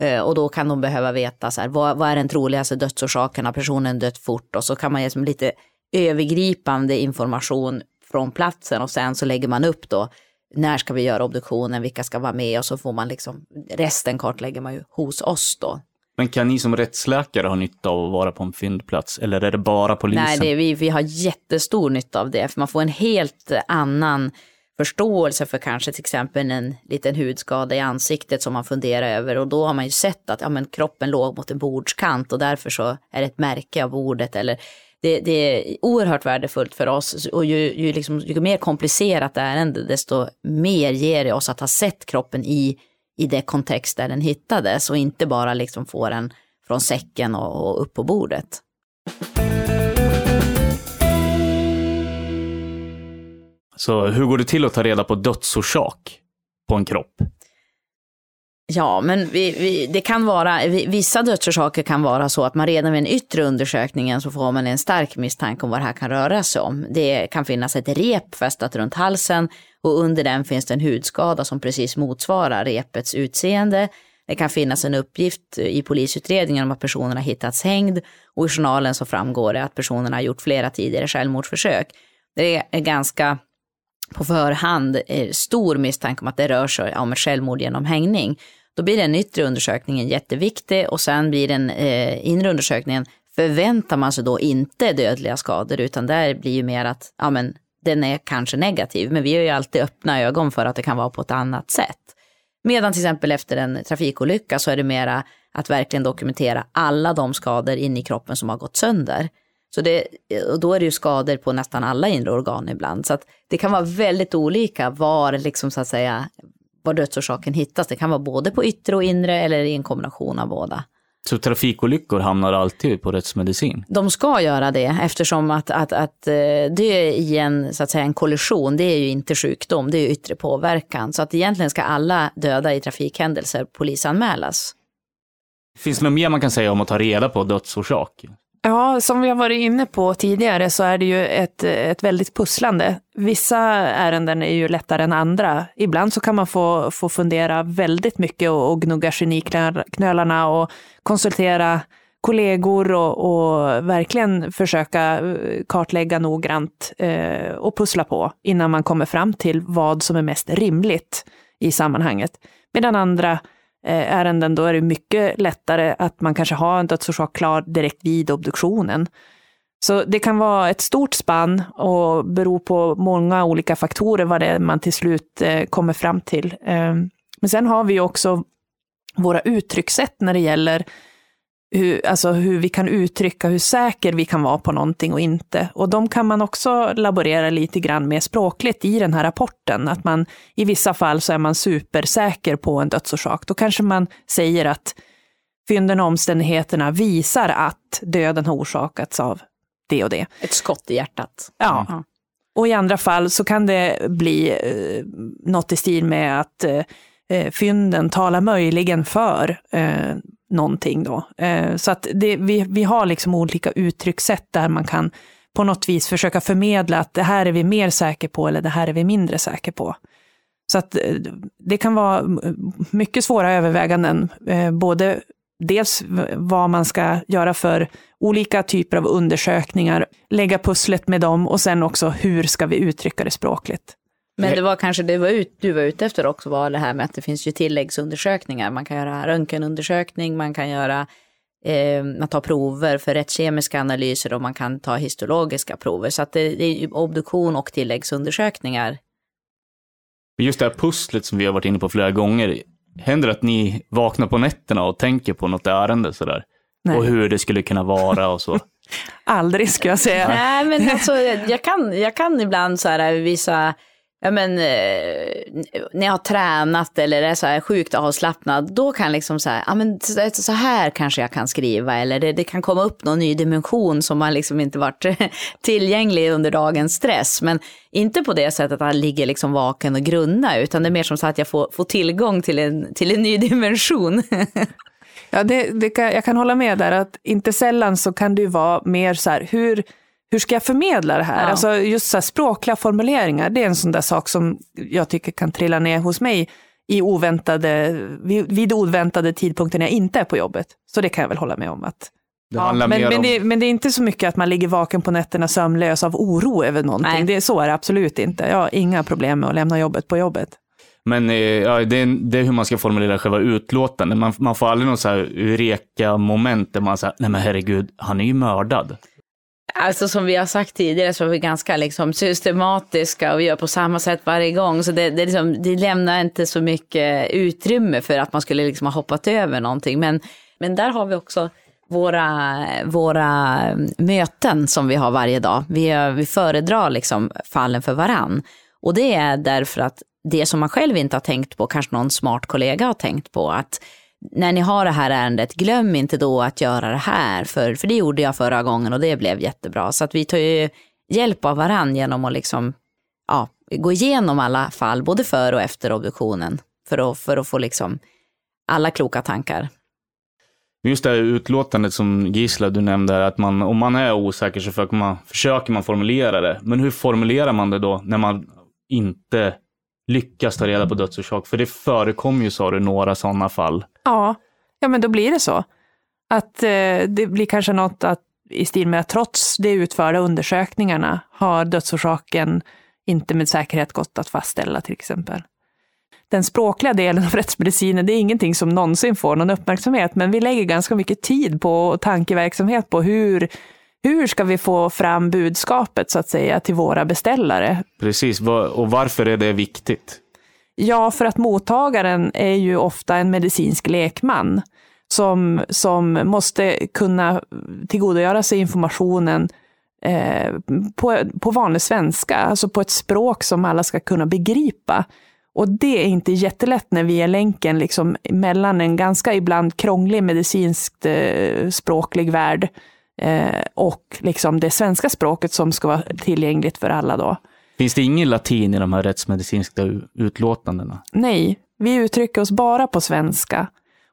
Eh, och då kan de behöva veta så här, vad, vad är den troligaste dödsorsaken? Har personen dött fort? Och så kan man ge som lite övergripande information från platsen och sen så lägger man upp då när ska vi göra obduktionen, vilka ska vara med och så får man liksom resten kartlägger man ju hos oss då. Men kan ni som rättsläkare ha nytta av att vara på en fyndplats? Eller är det bara polisen? Nej, det är, vi, vi har jättestor nytta av det, för man får en helt annan förståelse för kanske till exempel en liten hudskada i ansiktet som man funderar över. Och då har man ju sett att ja, men kroppen låg mot en bordskant och därför så är det ett märke av bordet. Eller det, det är oerhört värdefullt för oss. Och ju, ju, liksom, ju mer komplicerat ärende desto mer ger det oss att ha sett kroppen i, i det kontext där den hittades och inte bara liksom få den från säcken och, och upp på bordet. Så hur går det till att ta reda på dödsorsak på en kropp? Ja, men vi, vi, det kan vara, vissa dödsorsaker kan vara så att man redan vid den yttre undersökningen så får man en stark misstanke om vad det här kan röra sig om. Det kan finnas ett rep fästat runt halsen och under den finns det en hudskada som precis motsvarar repets utseende. Det kan finnas en uppgift i polisutredningen om att personen har hittats hängd och i journalen så framgår det att personen har gjort flera tidigare självmordsförsök. Det är ganska på förhand eh, stor misstanke om att det rör sig om ett självmord genom hängning. Då blir den yttre undersökningen jätteviktig och sen blir den eh, inre undersökningen förväntar man sig då inte dödliga skador utan där blir ju mer att ja, men, den är kanske negativ men vi är ju alltid öppna ögon för att det kan vara på ett annat sätt. Medan till exempel efter en trafikolycka så är det mera att verkligen dokumentera alla de skador in i kroppen som har gått sönder. Så det, och då är det ju skador på nästan alla inre organ ibland. Så att det kan vara väldigt olika var, liksom, så att säga, var dödsorsaken hittas. Det kan vara både på yttre och inre eller i en kombination av båda. Så trafikolyckor hamnar alltid på rättsmedicin? De ska göra det eftersom att, att, att eh, det är i en, så att säga, en kollision, det är ju inte sjukdom, det är yttre påverkan. Så att egentligen ska alla döda i trafikhändelser polisanmälas. Finns det något mer man kan säga om att ta reda på dödsorsak? Ja, som vi har varit inne på tidigare så är det ju ett, ett väldigt pusslande. Vissa ärenden är ju lättare än andra. Ibland så kan man få, få fundera väldigt mycket och, och gnugga geniknölarna och konsultera kollegor och, och, verkligen försöka eh, kartlägga noggrant eh, och pussla på innan man kommer fram till vad som är mest rimligt i sammanhanget. Medan andra Eh, Eh, ärenden, då är det mycket lättare att man kanske har en dödsorsak klar direkt vid obduktionen. Så det kan vara ett stort spann och bero på många olika faktorer vad det är man till slut eh, kommer fram till. Eh, men sen har vi också våra uttryckssätt när det gäller hur, alltså hur vi kan uttrycka hur säker vi kan vara på någonting och inte. Och de kan man också laborera lite grann med språkligt i den här rapporten. Att man i vissa fall så är man supersäker på en dödsorsak. Då kanske man säger att fynden och omständigheterna visar att döden har orsakats av det och det. Ett skott i hjärtat. Ja. Mm. Och i andra fall så kan det bli eh, något i stil med att eh, eh fynden talar möjligen för eh, någonting då. Eh, så att det, vi, vi har liksom olika uttryckssätt där man kan på något vis försöka förmedla att det här är vi mer säker på eller det här är vi mindre säker på. Så att eh, det kan vara mycket svåra överväganden, eh, både dels vad man ska göra för olika typer av undersökningar, lägga pusslet med dem och sen också hur ska vi uttrycka det språkligt. Men det var kanske det var ut, du var ute efter också var det här med att det finns ju tilläggsundersökningar. Man kan göra röntgenundersökning, man kan göra eh, man tar prover för rättskemiska analyser och man kan ta histologiska prover. Så att det, det är obduktion och tilläggsundersökningar. Just det här pusslet som vi har varit inne på flera gånger. Händer det att ni vaknar på nätterna och tänker på något ärende sådär? Nej. Och hur det skulle kunna vara och så? Aldrig ska jag säga. Nej, men alltså, jag, kan, jag kan ibland så här visa ja men, eh, när jag har tränat eller är så här sjukt avslappnad, då kan liksom så här, ja men så här kanske jag kan skriva eller det, det kan komma upp någon ny dimension som har liksom inte varit tillgänglig under dagens stress. Men inte på det sättet att jag ligger liksom vaken och grunna, utan det är mer som så att jag får, får tillgång till en, till en ny dimension. ja, det, det kan, jag kan hålla med där, att inte sällan så kan det vara mer så här, hur hur ska jag förmedla det här? Ja. Alltså just så språkliga formuleringar, det är en sån där sak som jag tycker kan trilla ner hos mig i oväntade, vid, vid oväntade tidpunkter när jag inte är på jobbet. Så det kan jag väl hålla med om. att ja, men, men, om... det, men, det, är inte så mycket att man ligger vaken på nätterna sömnlös av oro över någonting. Det, så är det absolut inte. Jag har inga problem med att lämna jobbet på jobbet. Men eh, ja, det, är, det är hur man ska formulera själva utlåtandet. Man, man får aldrig någon så här eureka-moment där man säger, nej men herregud, han är ju mördad. Alltså som vi har sagt tidigare så är vi ganska liksom systematiska och vi gör på samma sätt varje gång. Så det, det, liksom, det lämnar inte så mycket utrymme för att man skulle liksom ha hoppat över någonting. Men, men där har vi också våra, våra möten som vi har varje dag. Vi, vi föredrar liksom fallen för varann. Och det är därför att det som man själv inte har tänkt på, kanske någon smart kollega har tänkt på, att när ni har det här ärendet, glöm inte då att göra det här, för, för det gjorde jag förra gången och det blev jättebra. Så att vi tar ju hjälp av varann genom att liksom, ja, gå igenom alla fall, både före och efter obduktionen, för att, för att få liksom alla kloka tankar. Just det här utlåtandet som Gisla du nämnde, att man, om man är osäker så försöker man, försöker man formulera det. Men hur formulerar man det då när man inte lyckas ta reda på dödsorsak? För det förekommer ju, sa du, några sådana fall. Ja, ja men då blir det så. Att eh, det blir kanske något att, i stil med att trots de utförda undersökningarna har dödsorsaken inte med säkerhet gått att fastställa till exempel. Den språkliga delen av rättsmedicinen, det är ingenting som någonsin får någon uppmärksamhet, men vi lägger ganska mycket tid på och tankeverksamhet på hur, hur ska vi få fram budskapet så att säga till våra beställare? Precis, och varför är det viktigt? Ja, för att mottagaren är ju ofta en medicinsk lekman som, som måste kunna tillgodogöra sig informationen eh, på, på vanlig svenska, alltså på ett språk som alla ska kunna begripa. Och det är inte jättelätt när vi är länken liksom mellan en ganska ibland krånglig medicinskt eh, språklig värld eh, och liksom det svenska språket som ska vara tillgängligt för alla då. Finns det ingen latin i de här rättsmedicinska utlåtandena? Nej, vi uttrycker oss bara på svenska.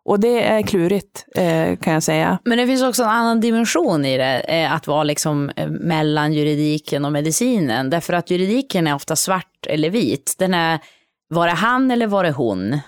Och det är klurigt eh, kan jag säga. Men det finns också en annan dimension i det, eh, att vara liksom eh, mellan juridiken och medicinen. Därför att juridiken är ofta svart eller vit. Den är, var det han eller var det hon?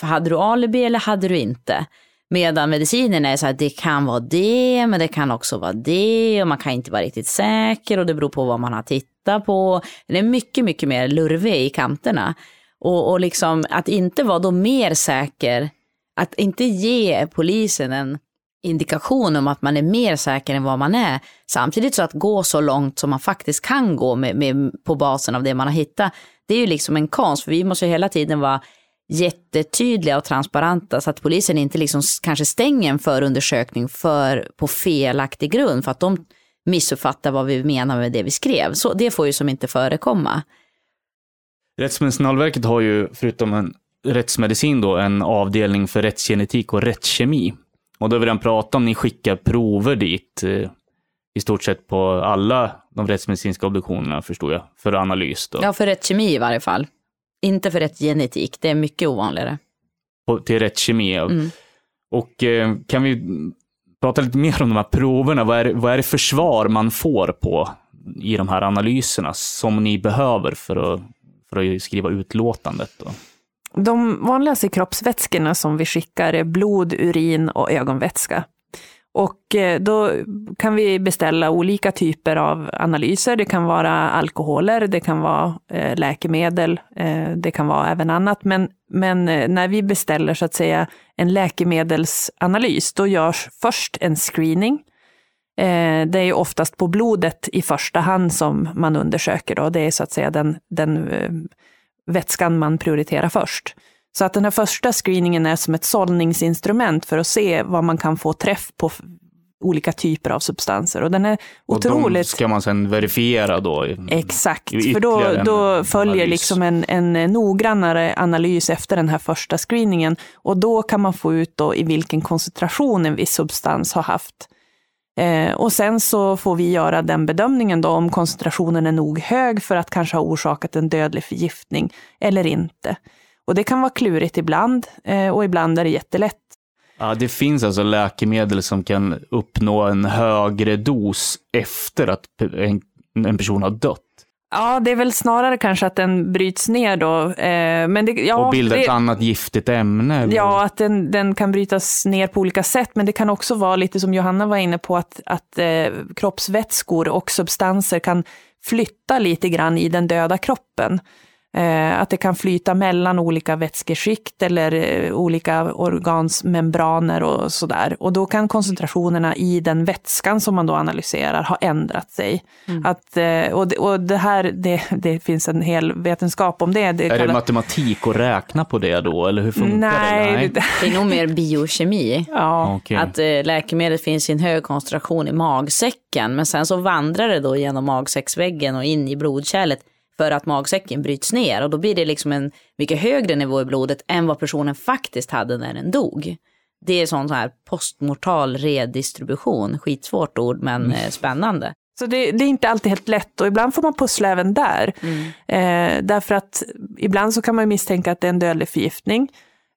Hade du alibi eller hade du inte? Medan medicinen är så att det kan vara det, men det kan också vara det och man kan inte vara riktigt säker och det beror på vad man har tittat på. Den är mycket, mycket mer lurvig i kanterna. Och, och liksom att inte vara då mer säker att inte ge polisen en indikation om att man är mer säker än vad man är. Samtidigt så att gå så långt som man faktiskt kan gå med, med, på basen av det man har hittat. Det är ju liksom en konst, för vi måste hela tiden vara jättetydliga och transparenta så att polisen inte liksom kanske stänger en förundersökning för, på felaktig grund för att de missuppfattar vad vi menar med det vi skrev. Så det får ju som inte förekomma. Rättsmedicinalverket har ju, förutom en rättsmedicin då en avdelning för rättsgenetik och rättskemi. Och då har vi redan pratat om, ni skickar prover dit eh, i stort sett på alla de rättsmedicinska obduktionerna förstår jag, för analys. Då. Ja, för rättskemi i varje fall. Inte för rättsgenetik, det är mycket ovanligare. På, till rättskemi. Mm. Och eh, kan vi prata lite mer om de här proverna? Vad är, vad är det för svar man får på i de här analyserna som ni behöver för att, för att skriva utlåtandet? Då? De vanligaste kroppsvätskorna som vi skickar är blod, urin och ögonvätska. Och eh, då kan vi beställa olika typer av analyser. Det kan vara alkoholer, det kan vara eh, läkemedel, eh, det kan vara även annat. Men, men när vi beställer så att säga en läkemedelsanalys, då görs först en screening. Det är oftast på blodet i första hand som man undersöker. Då. Det är så att säga den, den vätskan man prioriterar först. Så att den här första screeningen är som ett sållningsinstrument för att se vad man kan få träff på olika typer av substanser. Och den är otroligt... Och de ska man sen verifiera då? I, Exakt, i för då, då följer liksom en, en noggrannare analys efter den här första screeningen. Och då kan man få ut då i vilken koncentration en viss substans har haft Eh, och sen så får vi göra den bedömningen då om koncentrationen är nog hög för att kanske ha orsakat en dödlig förgiftning eller inte. Och det kan vara klurigt ibland eh, och ibland är det jättelätt. Ja, det finns alltså läkemedel som kan uppnå en högre dos efter att en, en person har dött. Ja, det är väl snarare kanske att den bryts ner då. Eh, men det, ja, och bildar ett annat giftigt ämne? Eller? Ja, att den, den kan brytas ner på olika sätt. Men det kan också vara lite som Johanna var inne på, att, att eh, kroppsvätskor och substanser kan flytta lite grann i den döda kroppen. Eh, att det kan flyta mellan olika vätskeskikt eller eh, olika organsmembraner och sådär. Och då kan koncentrationerna i den vätskan som man då analyserar ha ändrat sig. Mm. Att, eh, och, det, och det här, det, det, finns en hel vetenskap om det. det är kallar... det matematik att räkna på det då, eller hur funkar Nej, det? Nej, det är nog mer biokemi. ja. Okay. Att läkemedlet finns i en hög koncentration i magsäcken, men sen så vandrar det då genom magsäcksväggen och in i blodkärlet för att magsäcken bryts ner och då blir det liksom en mycket högre nivå i blodet än vad personen faktiskt hade när den dog. Det är sån här postmortal redistribution, skitsvårt ord men mm. spännande. Så det, det, är inte alltid helt lätt och ibland får man pussla även där. Mm. Eh, därför att ibland så kan man misstänka att det är en dödlig förgiftning.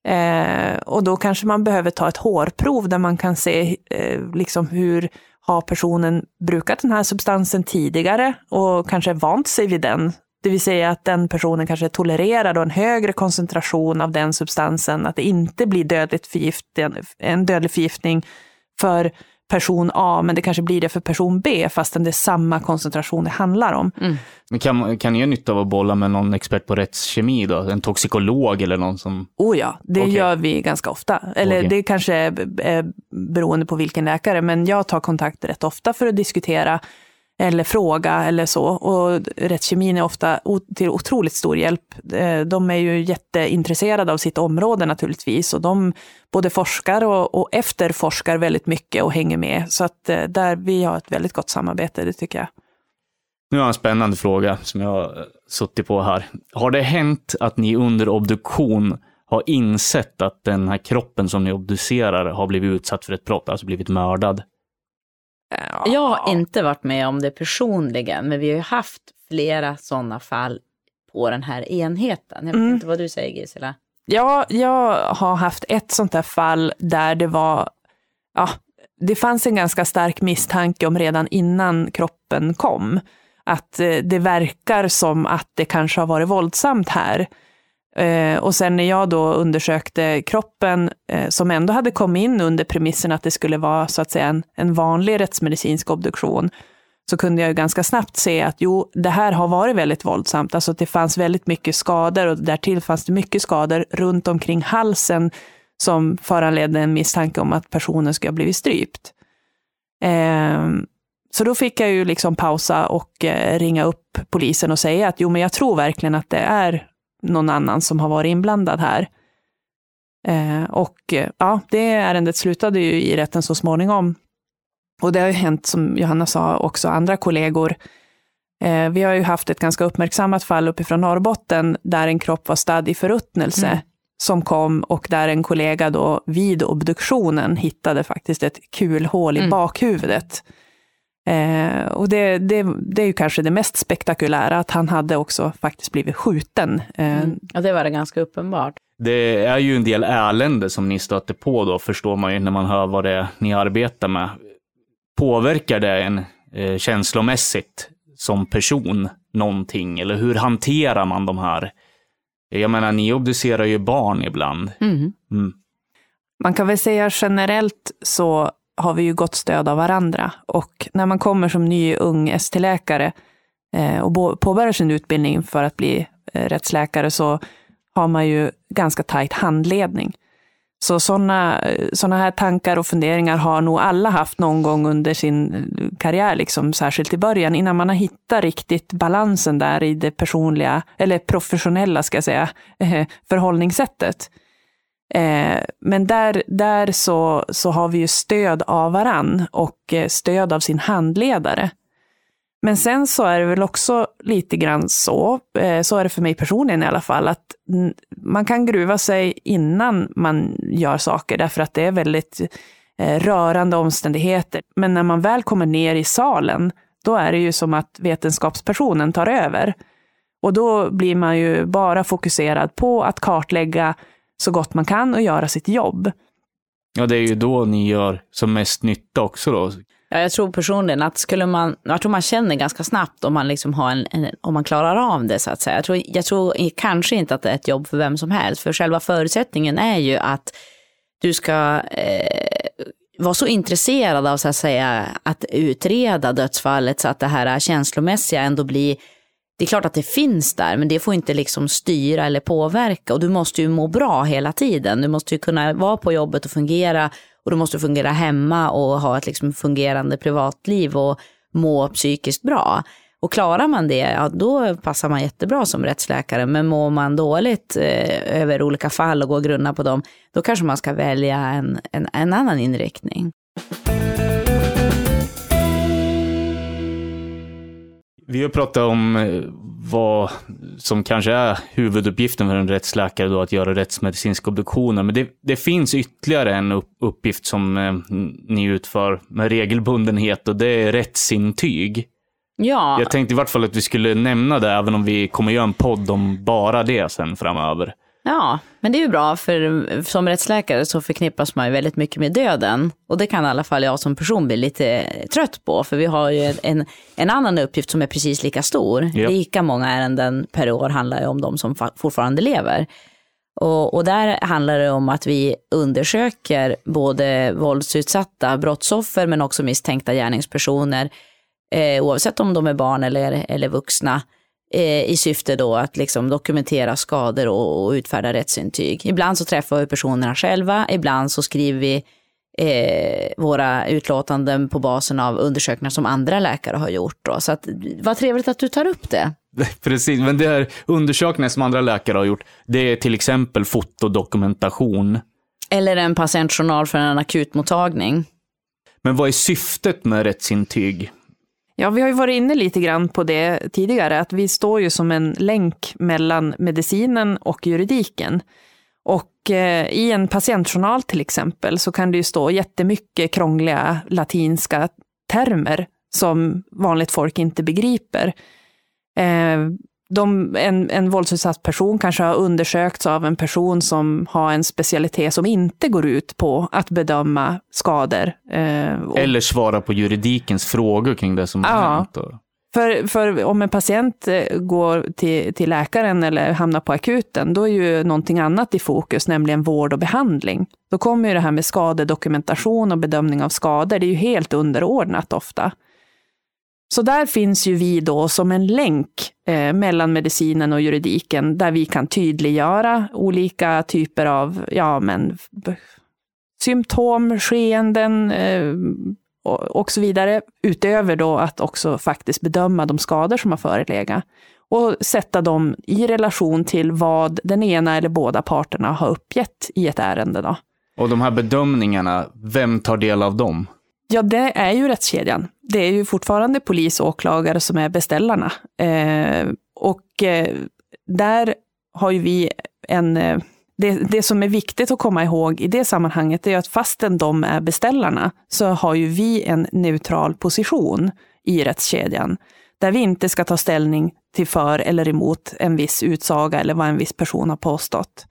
Eh, och då kanske man behöver ta ett hårprov där man kan se eh, liksom hur har personen brukat den här substansen tidigare och kanske vant sig vid den det vill säga att den personen kanske tolererar en högre koncentration av den substansen, att det inte blir dödligt en dödlig förgiftning för person A, men det kanske blir det för person B, fastän det är samma koncentration det handlar om. Mm. Men kan, kan ni göra nytta av att bolla med någon expert på rättskemi då? En toxikolog eller någon som... Oh ja, det okay. gör vi ganska ofta. Eller okay. det kanske är beroende på vilken läkare, men jag tar kontakt rätt ofta för att diskutera eller fråga eller så. Och rättskemin är ofta till otroligt stor hjälp. Eh, de är ju jätteintresserade av sitt område naturligtvis och de både forskar och, och efterforskar väldigt mycket och hänger med. Så att eh, där vi har ett väldigt gott samarbete, det tycker jag. Nu har jag en spännande fråga som jag har suttit på här. Har det hänt att ni under obduktion har insett att den här kroppen som ni obducerar har blivit utsatt för ett brott, alltså blivit mördad? Jag har inte varit med om det personligen, men vi har ju haft flera sådana fall på den här enheten. Jag vet Mm. inte vad du säger Gisela? Ja, jag har haft ett sånt här fall där det var, ja, det fanns en ganska stark misstanke om redan innan kroppen kom, att eh, det verkar som att det kanske har varit våldsamt här. Eh, och sen när jag då undersökte kroppen, eh, som ändå hade kommit in under premissen att det skulle vara så att säga en, en vanlig rättsmedicinsk obduktion, så kunde jag ju ganska snabbt se att jo, det här har varit väldigt våldsamt. Alltså att det fanns väldigt mycket skador och därtill fanns det mycket skador runt omkring halsen som föranledde en misstanke om att personen skulle ha blivit strypt. Eh, så då fick jag ju liksom pausa och eh, ringa upp polisen och säga att jo, men jag tror verkligen att det är någon annan som har varit inblandad här. Eh, och eh, ja, det ärendet slutade ju i rätten så småningom. Och det har ju hänt, som Johanna sa, också andra kollegor. Eh, vi har ju haft ett ganska uppmärksammat fall uppifrån Norrbotten där en kropp var stadd i förruttnelse Mm. som kom och där en kollega då vid obduktionen hittade faktiskt ett kulhål i Mm. bakhuvudet. Eh, och det, det, det är ju kanske det mest spektakulära, att han hade också faktiskt blivit skjuten. Eh, Mm. Ja, det var det ganska uppenbart. Det är ju en del elände som ni stöter på då, förstår man ju när man hör vad det är ni arbetar med. Påverkar det en eh, känslomässigt som person någonting? Eller hur hanterar man de här? Jag menar, ni obducerar ju barn ibland. Mm. Mm. Man kan väl säga generellt så har vi ju gott stöd av varandra. Och när man kommer som ny ung ST-läkare eh, och påbörjar sin utbildning för att bli eh, rättsläkare så har man ju ganska tajt handledning. Så sådana eh, såna här tankar och funderingar har nog alla haft någon gång under sin karriär, liksom, särskilt i början, innan man har hittat riktigt balansen där i det personliga, eller professionella ska jag säga, förhållningssättet. Eh, men där, där så, så har vi ju stöd av varann och eh, stöd av sin handledare. Men sen så är det väl också lite grann så, eh, så är det för mig personligen i alla fall, att man kan gruva sig innan man gör saker, därför att det är väldigt eh, rörande omständigheter. Men när man väl kommer ner i salen, då är det ju som att vetenskapspersonen tar över. Och då blir man ju bara fokuserad på att kartlägga så gott man kan och göra sitt jobb. Ja, det är ju då ni gör som mest nytta också då. Ja, jag tror personligen att skulle man, jag tror man känner ganska snabbt om man, liksom har en, en, om man klarar av det så att säga. Jag tror, jag tror kanske inte att det är ett jobb för vem som helst, för själva förutsättningen är ju att du ska eh, vara så intresserad av så att säga att utreda dödsfallet så att det här känslomässiga ändå blir det är klart att det finns där, men det får inte liksom styra eller påverka. Och du måste ju må bra hela tiden. Du måste ju kunna vara på jobbet och fungera. Och du måste fungera hemma och ha ett liksom fungerande privatliv och må psykiskt bra. Och klarar man det, ja, då passar man jättebra som rättsläkare. Men mår man dåligt eh, över olika fall och går och grunnar på dem, då kanske man ska välja en, en, en annan inriktning. Vi har pratat om eh, vad som kanske är huvuduppgiften för en rättsläkare då, att göra rättsmedicinska obduktioner. Men det, det finns ytterligare en upp, uppgift som eh, ni utför med regelbundenhet och det är rättsintyg. Ja, Jag tänkte i vart fall att vi skulle nämna det, även om vi kommer göra en podd om bara det sen framöver. Ja, men det är ju bra för som rättsläkare så förknippas man ju väldigt mycket med döden. Och det kan i alla fall jag som person bli lite trött på. För vi har ju en, en annan uppgift som är precis lika stor. Ja. Lika många ärenden per år handlar ju om de som fa- fortfarande lever. Och, och där handlar det om att vi undersöker både våldsutsatta brottsoffer men också misstänkta gärningspersoner. Eh, oavsett om de är barn eller, eller vuxna i syfte då att liksom dokumentera skador och, och utfärda rättsintyg. Ibland så träffar vi personerna själva, ibland så skriver vi eh, våra utlåtanden på basen av undersökningar som andra läkare har gjort. Då. Så att, vad trevligt att du tar upp det. Precis, men det här undersökningar som andra läkare har gjort, det är till exempel fotodokumentation. Eller en patientjournal för en akutmottagning. Men vad är syftet med rättsintyg? Ja, vi har ju varit inne lite grann på det tidigare, att vi står ju som en länk mellan medicinen och juridiken. Och eh, i en patientjournal till exempel så kan det ju stå jättemycket krångliga latinska termer som vanligt folk inte begriper. Eh, de, en, en våldsutsatt person kanske har undersökts av en person som har en specialitet som inte går ut på att bedöma skador. Eh, och... Eller svara på juridikens frågor kring det som ja. har hänt. För, för om en patient eh, går till, till läkaren eller hamnar på akuten, då är ju någonting annat i fokus, nämligen vård och behandling. Då kommer ju det här med skadedokumentation och bedömning av skador, det är ju helt underordnat ofta. Så där finns ju vi då som en länk eh, mellan medicinen och juridiken, där vi kan tydliggöra olika typer av ja, men, symptom, skeenden eh, och, och så vidare, utöver då att också faktiskt bedöma de skador som har förelegat och sätta dem i relation till vad den ena eller båda parterna har uppgett i ett ärende. Då. Och de här bedömningarna, vem tar del av dem? Ja, det är ju rättskedjan. Det är ju fortfarande polis och åklagare som är beställarna. Eh, och eh, där har ju vi en... Eh, det, det som är viktigt att komma ihåg i det sammanhanget är att fastän de är beställarna så har ju vi en neutral position i rättskedjan där vi inte ska ta ställning till för eller emot en viss utsaga eller vad en viss person har påstått.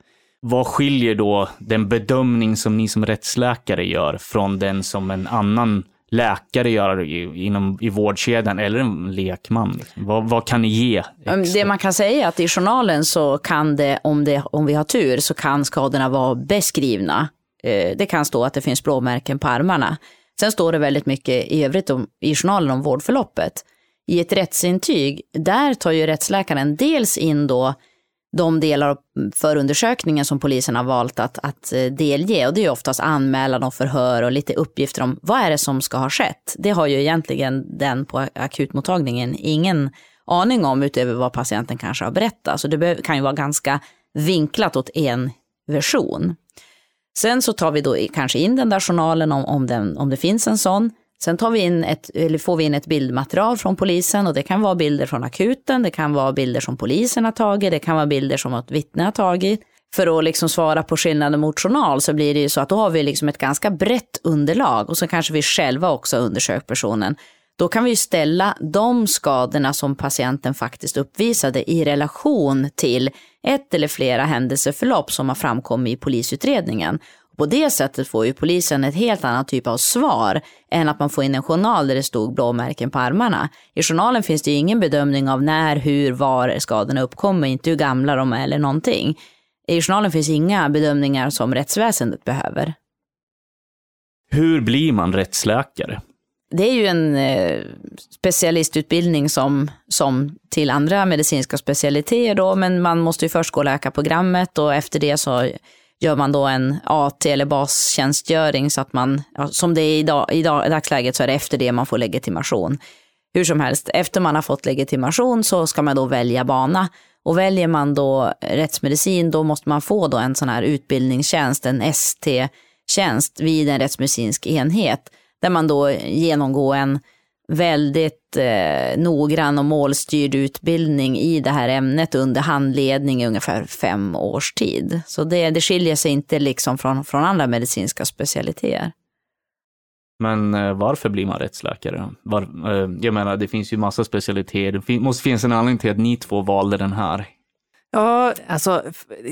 Vad skiljer då den bedömning som ni som rättsläkare gör från den som en annan läkare gör inom, i vårdkedjan eller en lekman? Vad, vad kan ni ge? Extra? Det man kan säga är att i journalen så kan det om, det, om vi har tur, så kan skadorna vara beskrivna. Eh, det kan stå att det finns blåmärken på armarna. Sen står det väldigt mycket i övrigt om, i journalen om vårdförloppet. I ett rättsintyg, där tar ju rättsläkaren dels in då de delar av förundersökningen som polisen har valt att, att eh, delge. Och det är oftast anmälan och förhör och lite uppgifter om vad är det som ska ha skett. Det har ju egentligen den på akutmottagningen ingen aning om utöver vad patienten kanske har berättat. Så det kan ju vara ganska vinklat åt en version. Sen så tar vi då kanske in den där journalen om, om, den, om det finns en sån. Sen tar vi in ett, eller får vi in ett bildmaterial från polisen och det kan vara bilder från akuten, det kan vara bilder som polisen har tagit, det kan vara bilder som ett vittne har tagit. För att liksom svara på skillnaden mot journal så blir det ju så att då har vi liksom ett ganska brett underlag och så kanske vi själva också undersökt personen. Då kan vi ställa de skadorna som patienten faktiskt uppvisade i relation till ett eller flera händelseförlopp som har framkommit i polisutredningen. På det sättet får ju polisen ett helt annat typ av svar än att man får in en journal där det stod blåmärken på armarna. I journalen finns det ju ingen bedömning av när, hur, var skadorna uppkommer, inte hur gamla de är eller någonting. I journalen finns inga bedömningar som rättsväsendet behöver. Hur blir man rättsläkare? Det är ju en eh, specialistutbildning som, som till andra medicinska specialiteter då, men man måste ju först gå läkarprogrammet och efter det så gör man då en AT eller bastjänstgöring så att man, som det är idag, idag, i dagsläget så är det efter det man får legitimation. Hur som helst, efter man har fått legitimation så ska man då välja bana. Och väljer man då rättsmedicin då måste man få då en sån här utbildningstjänst, en ST-tjänst vid en rättsmedicinsk enhet. Där man då genomgår en väldigt eh, noggrann och målstyrd utbildning i det här ämnet under handledning i ungefär fem års tid. Så det, det skiljer sig inte liksom från, från andra medicinska specialiteter. Men eh, varför blir man rättsläkare? Var, eh, jag menar, det finns ju massa specialiteter. Det fin måste finnas en anledning till att ni två valde den här. Ja, alltså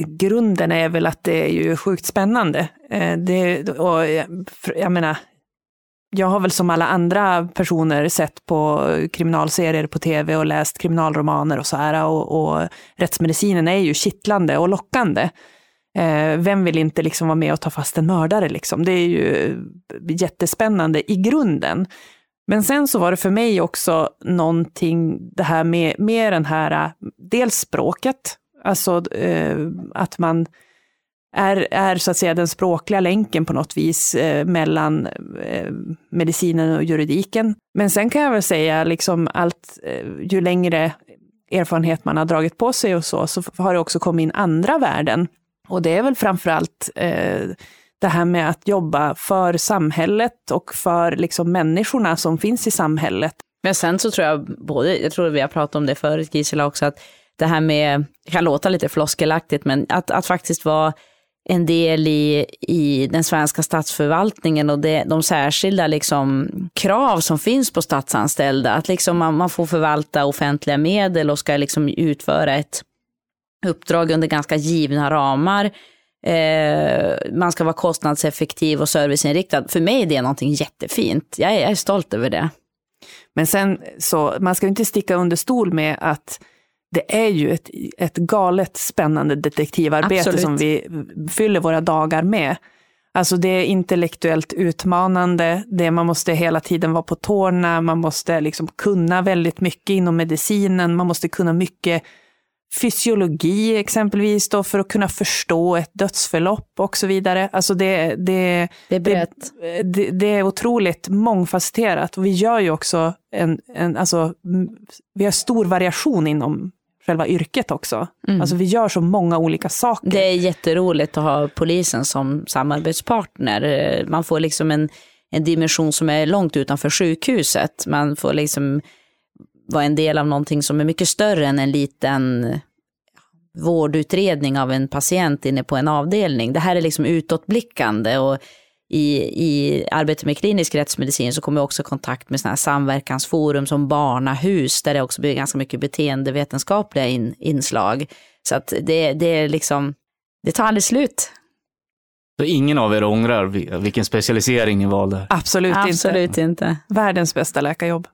grunden är väl att det är ju sjukt spännande. Eh, det, och jag menar, jag har väl som alla andra personer sett på kriminalserier på tv och läst kriminalromaner och så här. Och, och rättsmedicinen är ju kittlande och lockande. Eh, vem vill inte liksom vara med och ta fast en mördare? Liksom? Det är ju jättespännande i grunden. Men sen så var det för mig också någonting, det här med, med den här, eh, dels språket, alltså eh, att man är, är så att säga den språkliga länken på något vis eh, mellan eh, medicinen och juridiken. Men sen kan jag väl säga, liksom allt, eh, ju längre erfarenhet man har dragit på sig och så, så har det också kommit in andra värden. Och det är väl framförallt eh, det här med att jobba för samhället och för liksom människorna som finns i samhället. Men sen så tror jag, både, jag tror vi har pratat om det förut Gisela också, att det här med, det kan låta lite floskelaktigt, men att, att faktiskt vara en del i, i den svenska statsförvaltningen och det, de särskilda liksom, krav som finns på statsanställda. Att liksom man, man får förvalta offentliga medel och ska liksom utföra ett uppdrag under ganska givna ramar. Eh, man ska vara kostnadseffektiv och serviceinriktad. För mig är det någonting jättefint. Jag är, jag är stolt över det. Men sen så, man ska inte sticka under stol med att det är ju ett, ett galet spännande detektivarbete Absolut. som vi fyller våra dagar med. Alltså det är intellektuellt utmanande, det man måste hela tiden vara på tårna, man måste liksom kunna väldigt mycket inom medicinen, man måste kunna mycket fysiologi exempelvis då för att kunna förstå ett dödsförlopp och så vidare. Alltså det, det, Det är det, det är otroligt mångfacetterat och vi gör ju också en, en alltså, vi har stor variation inom själva yrket också. Mm. Alltså vi gör så många olika saker. Det är jätteroligt att ha polisen som samarbetspartner. Man får liksom en, en dimension som är långt utanför sjukhuset. Man får liksom vara en del av någonting som är mycket större än en liten vårdutredning av en patient inne på en avdelning. Det här är liksom utåtblickande och i, i arbetet med klinisk rättsmedicin så kommer jag också i kontakt med såna här samverkansforum som Barnahus där det också blir ganska mycket beteendevetenskapliga in, inslag. Så att det, det är liksom, det tar aldrig slut. Så ingen av er ångrar vi- vilken specialisering ni valde? Absolut, inte. Absolut inte. Världens bästa läkarjobb.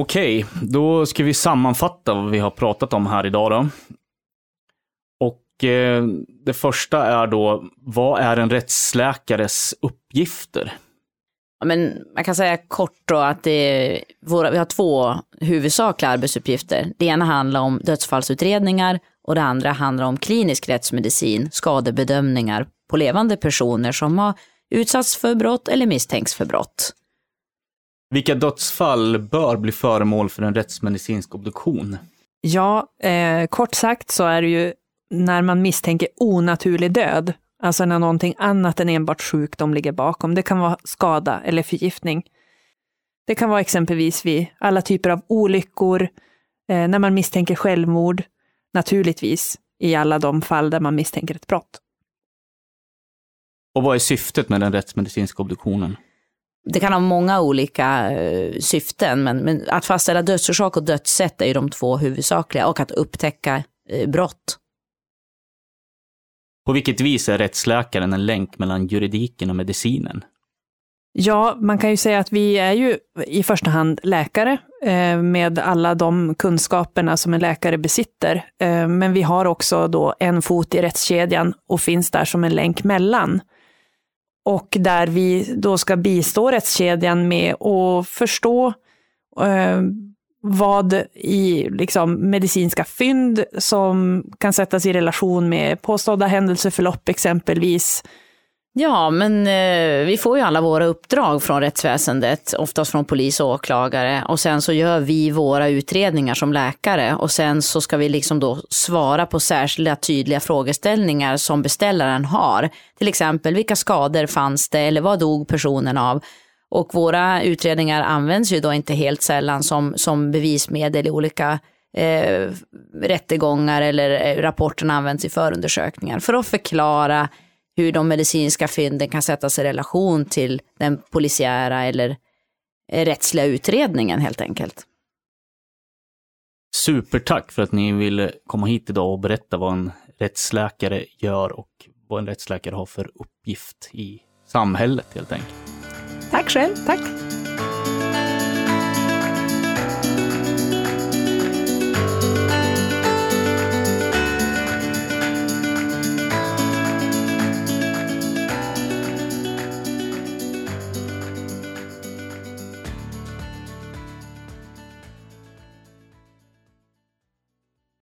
Okej, då ska vi sammanfatta vad vi har pratat om här idag då. Och eh, det första är då, vad är en rättsläkares uppgifter? Men man kan säga kort då att det våra, vi har två huvudsakliga arbetsuppgifter. Det ena handlar om dödsfallsutredningar och det andra handlar om klinisk rättsmedicin, skadebedömningar på levande personer som har utsatts för brott eller misstänks för brott. Vilka dödsfall bör bli föremål för en rättsmedicinsk obduktion? Ja, eh, kort sagt så är det ju när man misstänker onaturlig död, alltså när någonting annat än enbart sjukdom ligger bakom. Det kan vara skada eller förgiftning. Det kan vara exempelvis vid alla typer av olyckor, eh, när man misstänker självmord, naturligtvis i alla de fall där man misstänker ett brott. Och vad är syftet med den rättsmedicinska obduktionen? Det kan ha många olika eh, syften, men, men att fastställa dödsorsak och dödssätt är ju de två huvudsakliga och att upptäcka eh, brott. På vilket vis är rättsläkaren en länk mellan juridiken och medicinen? Ja, man kan ju säga att vi är ju i första hand läkare eh, med alla de kunskaperna som en läkare besitter. Eh, men vi har också då en fot i rättskedjan och finns där som en länk mellan. Och där vi då ska bistå rättskedjan med att förstå eh, vad i liksom, medicinska fynd som kan sättas i relation med påstådda händelseförlopp exempelvis. Ja, men eh, vi får ju alla våra uppdrag från rättsväsendet, oftast från polis och åklagare. Och sen så gör vi våra utredningar som läkare och sen så ska vi liksom då svara på särskilda tydliga frågeställningar som beställaren har. Till exempel, vilka skador fanns det eller vad dog personen av? Och våra utredningar används ju då inte helt sällan som, som bevismedel i olika eh, rättegångar eller eh, rapporterna används i förundersökningar för att förklara hur de medicinska fynden kan sättas i relation till den polisiära eller eh, rättsliga utredningen helt enkelt. Supertack för att ni ville komma hit idag och berätta vad en rättsläkare gör och vad en rättsläkare har för uppgift i samhället helt enkelt. Tack själv. Tack!